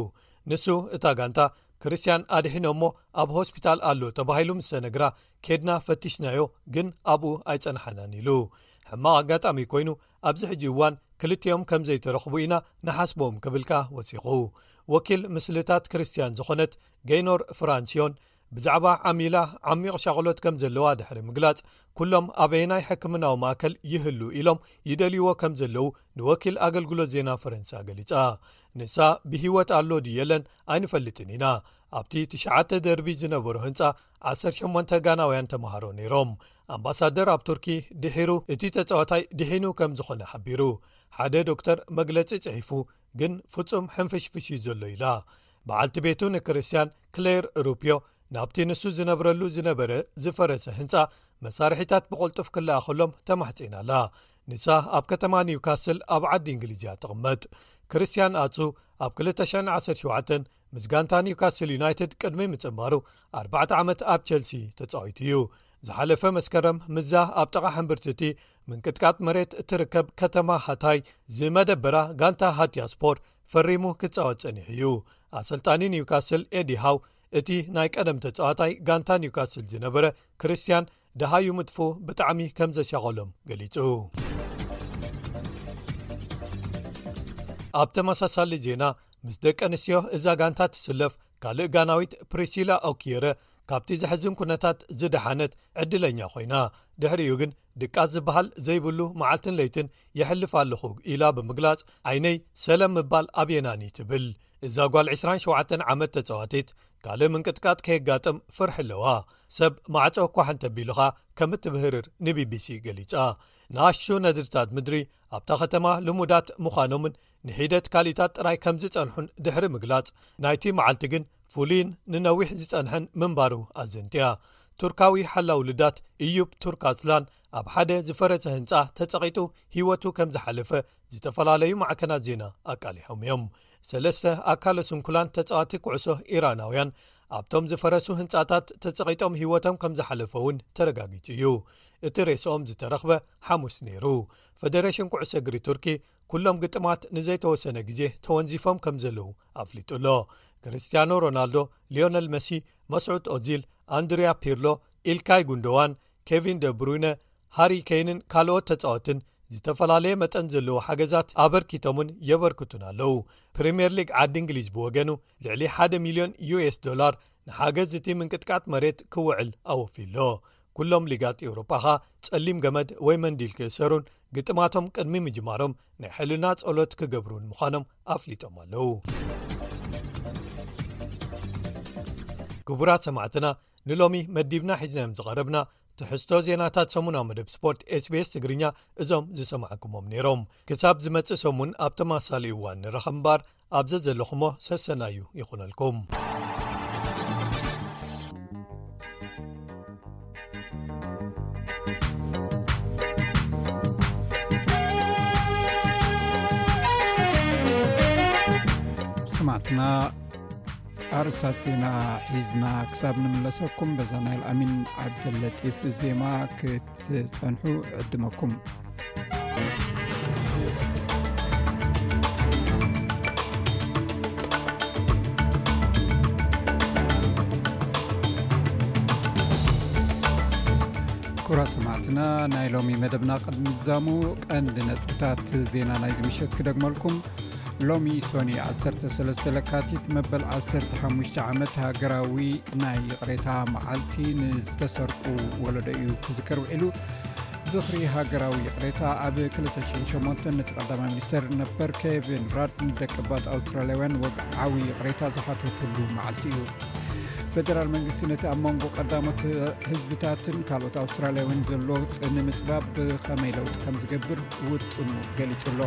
ንሱ እታ ጋንታ ክርስትያን ኣድሒኖ እሞ ኣብ ሆስፒታል ኣሎ ተባሂሉ ምስ ሰነግራ ኬድና ፈቲሽናዮ ግን ኣብኡ ኣይጸንሓናን ኢሉ ሕማቕ ኣጋጣሚ ኮይኑ ኣብዚ ሕጂ እዋን ክልቲኦም ከም ዘይተረኽቡ ኢና ንሓስቦም ክብል ከኣ ወሲኹ ወኪል ምስልታት ክርስትያን ዝኾነት ገይኖር ፍራንስዮን ብዛዕባ ዓሚላ ዓሚቕ ሻቕሎት ከም ዘለዋ ድሕሪ ምግላጽ ኩሎም ኣበየናይ ሕክምናዊ ማእከል ይህሉ ኢሎም ይደልይዎ ከም ዘለዉ ንወኪል ኣገልግሎት ዜና ፈረንሳ ገሊጻ ንሳ ብህወት ኣሎ ድየለን ኣይንፈልጥን ኢና ኣብቲ ትሽዓተ ደርቢ ዝነበሮ ህንፃ ዓሰርተ ሸሞንተ ጋናውያን ተማሃሮ ነይሮም። ኣምባሳደር ኣብ ቱርኪ ድሒሩ እቲ ተጻዋታይ ድሒኑ ከም ዝዀነ ሓቢሩ። ሓደ ዶክተር መግለጺ ጽሒፉ ግን ፍጹም ሕንፍሽፍሽ እዩ ዘሎ ኢላ። በዓልቲ ቤቱ ንክርስትያን ክሌር ሩፕዮ ናብቲ ንሱ ዝነብረሉ ዝነበረ ዝፈረሰ ህንጻ መሳርሒታት ብቕልጡፍ ክለኣኸሎም ተማሕጺና'ላ። ንሳ ኣብ ከተማ ኒውካስል ኣብ ዓዲ እንግሊዝያ ትቕመጥ። ክርስትያን ኣጹ ኣብ 2017 ምስ ጋንታ ኒውካስትል ዩናይትድ ቅድሚ ምጽንባሩ ኣርባዕተ ዓመት ኣብ ቸልሲ ተጻዊቱ እዩ። ዝሓለፈ መስከረም ምስዛ ኣብ ጠቓ ሕምብርቲቲ ምንቅጥቃጥ መሬት እትርከብ ከተማ ሃታይ ዝመደበራ ጋንታ ሃትያስፖር ፈሪሙ ክጻወት ጸኒሑ እዩ። ኣሰልጣኒ ኒውካስትል ኤዲ ሃው እቲ ናይ ቀደም ተጻዋታይ ጋንታ ኒውካስትል ዝነበረ ክርስትያን ደሃዩ ምጥፍኡ ብጣዕሚ ከም ዘሻቐሎም ገሊጹ። ኣብ ተመሳሳሊ ዜና ምስ ደቂ ኣንስትዮ እዛ ጋንታ ትስለፍ ካልእ ጋናዊት ፕሪሲላ ኦክየረ ካብቲ ዘሕዝን ኩነታት ዝደሓነት ዕድለኛ ኮይና ድሕሪኡ ግን ድቃስ ዝበሃል ዘይብሉ መዓልትን ለይትን የሕልፍ ኣለኹ ኢላ ብምግላጽ ዓይነይ ሰለም ምባል ኣብየናኒ ትብል እዛ ጓል 27 ዓመት ተጸዋቲት ካልእ ምንቅጥቃጥ ከየጋጥም ፍርሒ ኣለዋ ሰብ ማዕጾ ኳሕ እንተቢሉኻ ከም እትብህርር ንቢቢሲ ገሊጻ። ንኣሽቱ ነድርታት ምድሪ ኣብታ ከተማ ልሙዳት ምዃኖምን ንሒደት ካልኢታት ጥራይ ከም ዝጸንሑን ድሕሪ ምግላጽ፣ ናይቲ መዓልቲ ግን ፍሉይን ንነዊሕ ዝጸንሐን ምንባሩ ኣዘንትያ። ቱርካዊ ሓላው ልዳት እዩብ ቱርካስላን ኣብ ሓደ ዝፈረሰ ህንጻ ተጸቒጡ ህይወቱ ከም ዝሓለፈ ዝተፈላለዩ ማዕከናት ዜና ኣቃሊሖም'ዮም። ሰለስተ ኣካለ ስንኩላን ተጻዋቲ ኩዕሶ ኢራናውያን ኣብቶም ዝፈረሱ ህንጻታት ተጸቒጦም ህይወቶም ከም ዝሓለፈ እውን ተረጋጊጹ እዩ እቲ ሬስኦም ዝተረኽበ ሓሙስ ነይሩ ፈደሬሽን ኩዕሶ እግሪ ቱርኪ ኩሎም ግጥማት ንዘይተወሰነ ግዜ ተወንዚፎም ከም ዘለዉ ኣፍሊጡ ኣሎ ክርስትያኖ ሮናልዶ ሊዮነል መሲ መስዑድ ኦዚል ኣንድርያ ፒርሎ ኢልካይ ጉንደዋን ኬቪን ደብሩይነ ሃሪ ከይንን ካልኦት ተጻወትን ዝተፈላለየ መጠን ዘለዎ ሓገዛት ኣበርኪቶምን የበርክቱን ኣለዉ ፕሪምየር ሊግ ዓዲ እንግሊዝ ብወገኑ ልዕሊ 1ደ ሚልዮን ዩስ ዶላር ንሓገዝ እቲ ምንቅጥቃጥ መሬት ክውዕል ኣወፍዩኣሎ ኩሎም ሊጋት ኤውሮፓ ኻ ጸሊም ገመድ ወይ መንዲል ክእሰሩን ግጥማቶም ቅድሚ ምጅማሮም ናይ ሕልና ጸሎት ክገብሩን ምዃኖም ኣፍሊጦም ኣለዉ ክቡራት ሰማዕትና ንሎሚ መዲብና ሒዝናዮም ዝቐረብና ትሕዝቶ ዜናታት ሰሙናዊ መደብ ስፖርት ስbs ትግርኛ እዞም ዝሰማዕኩሞም ነይሮም ክሳብ ዝመጽእ ሰሙን ኣብ ተማሳሊ እዋን ንረኸ ምባር ኣብዘ ዘለኹሞ ሰሰናዩ ይኹነልኩም ኣርስታት ዜና ሒዝና ክሳብ ንምለሰኩም በዛ ናይ ልኣሚን ዓብደለጢፍ ዜማ ክትፀንሑ ዕድመኩም ኩራ ሰማዕትና ናይ ሎሚ መደብና ቅድሚ ዛሙ ቀንዲ ነጥብታት ዜና ናይ ዝምሸት ክደግመልኩም ሎሚ ሶኒ 13 ለካቲት መበል 15 ዓመት ሃገራዊ ናይ ይቕሬታ መዓልቲ ንዝተሰርቁ ወለዶ እዩ ክዝከር ውዒሉ ዝኽሪ ሃገራዊ ይቕሬታ ኣብ 28 ነቲ ቀዳማይ ሚኒስተር ነበር ኬቪን ራድ ንደቂ ባት ኣውስትራልያውያን ወግዓዊ ይቕሬታ ዝሓተትሉ መዓልቲ እዩ ፌደራል መንግስቲ ነቲ ኣብ መንጎ ቀዳሞት ህዝብታትን ካልኦት ኣውስትራልያውያን ዘሎ ፅንምፅባብ ብከመይ ለውጢ ከም ዝገብር ውጥኑ ገሊጹ ኣሎ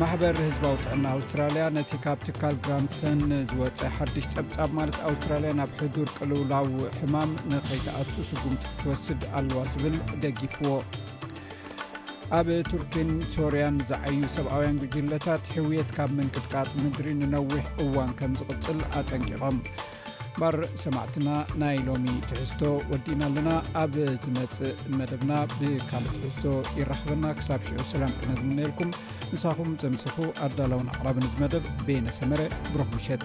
ማሕበር ህዝባዊ ጥዕና ኣውስትራልያ ነቲ ካብ ትካል ግራምተን ዝወፀ ሓድሽ ፀብፃብ ማለት ኣውስትራልያ ናብ ሕዱር ቅልውላው ሕማም ንኸይትኣቱ ስጉምቲ ክትወስድ ኣለዋ ዝብል ደጊፍዎ ኣብ ቱርኪን ሶርያን ዝዓዩ ሰብኣውያን ጉጅለታት ሕውየት ካብ ምንቅጥቃጥ ምድሪ ንነዊሕ እዋን ከም ዝቕፅል ኣጠንቂቖም ባር ሰማዕትና ናይ ሎሚ ትሕዝቶ ወዲእና ኣለና ኣብ ዝመፅእ መደብና ብካልእ ትሕዝቶ ይራኽበና ክሳብ ሽዑ ሰላም ክነዝምነልኩም ንሳኹም ዘምስኹ ኣዳላውን ኣቅራቢ ንዝ መደብ ቤነ ሰመረ ብሩኽ ምሸት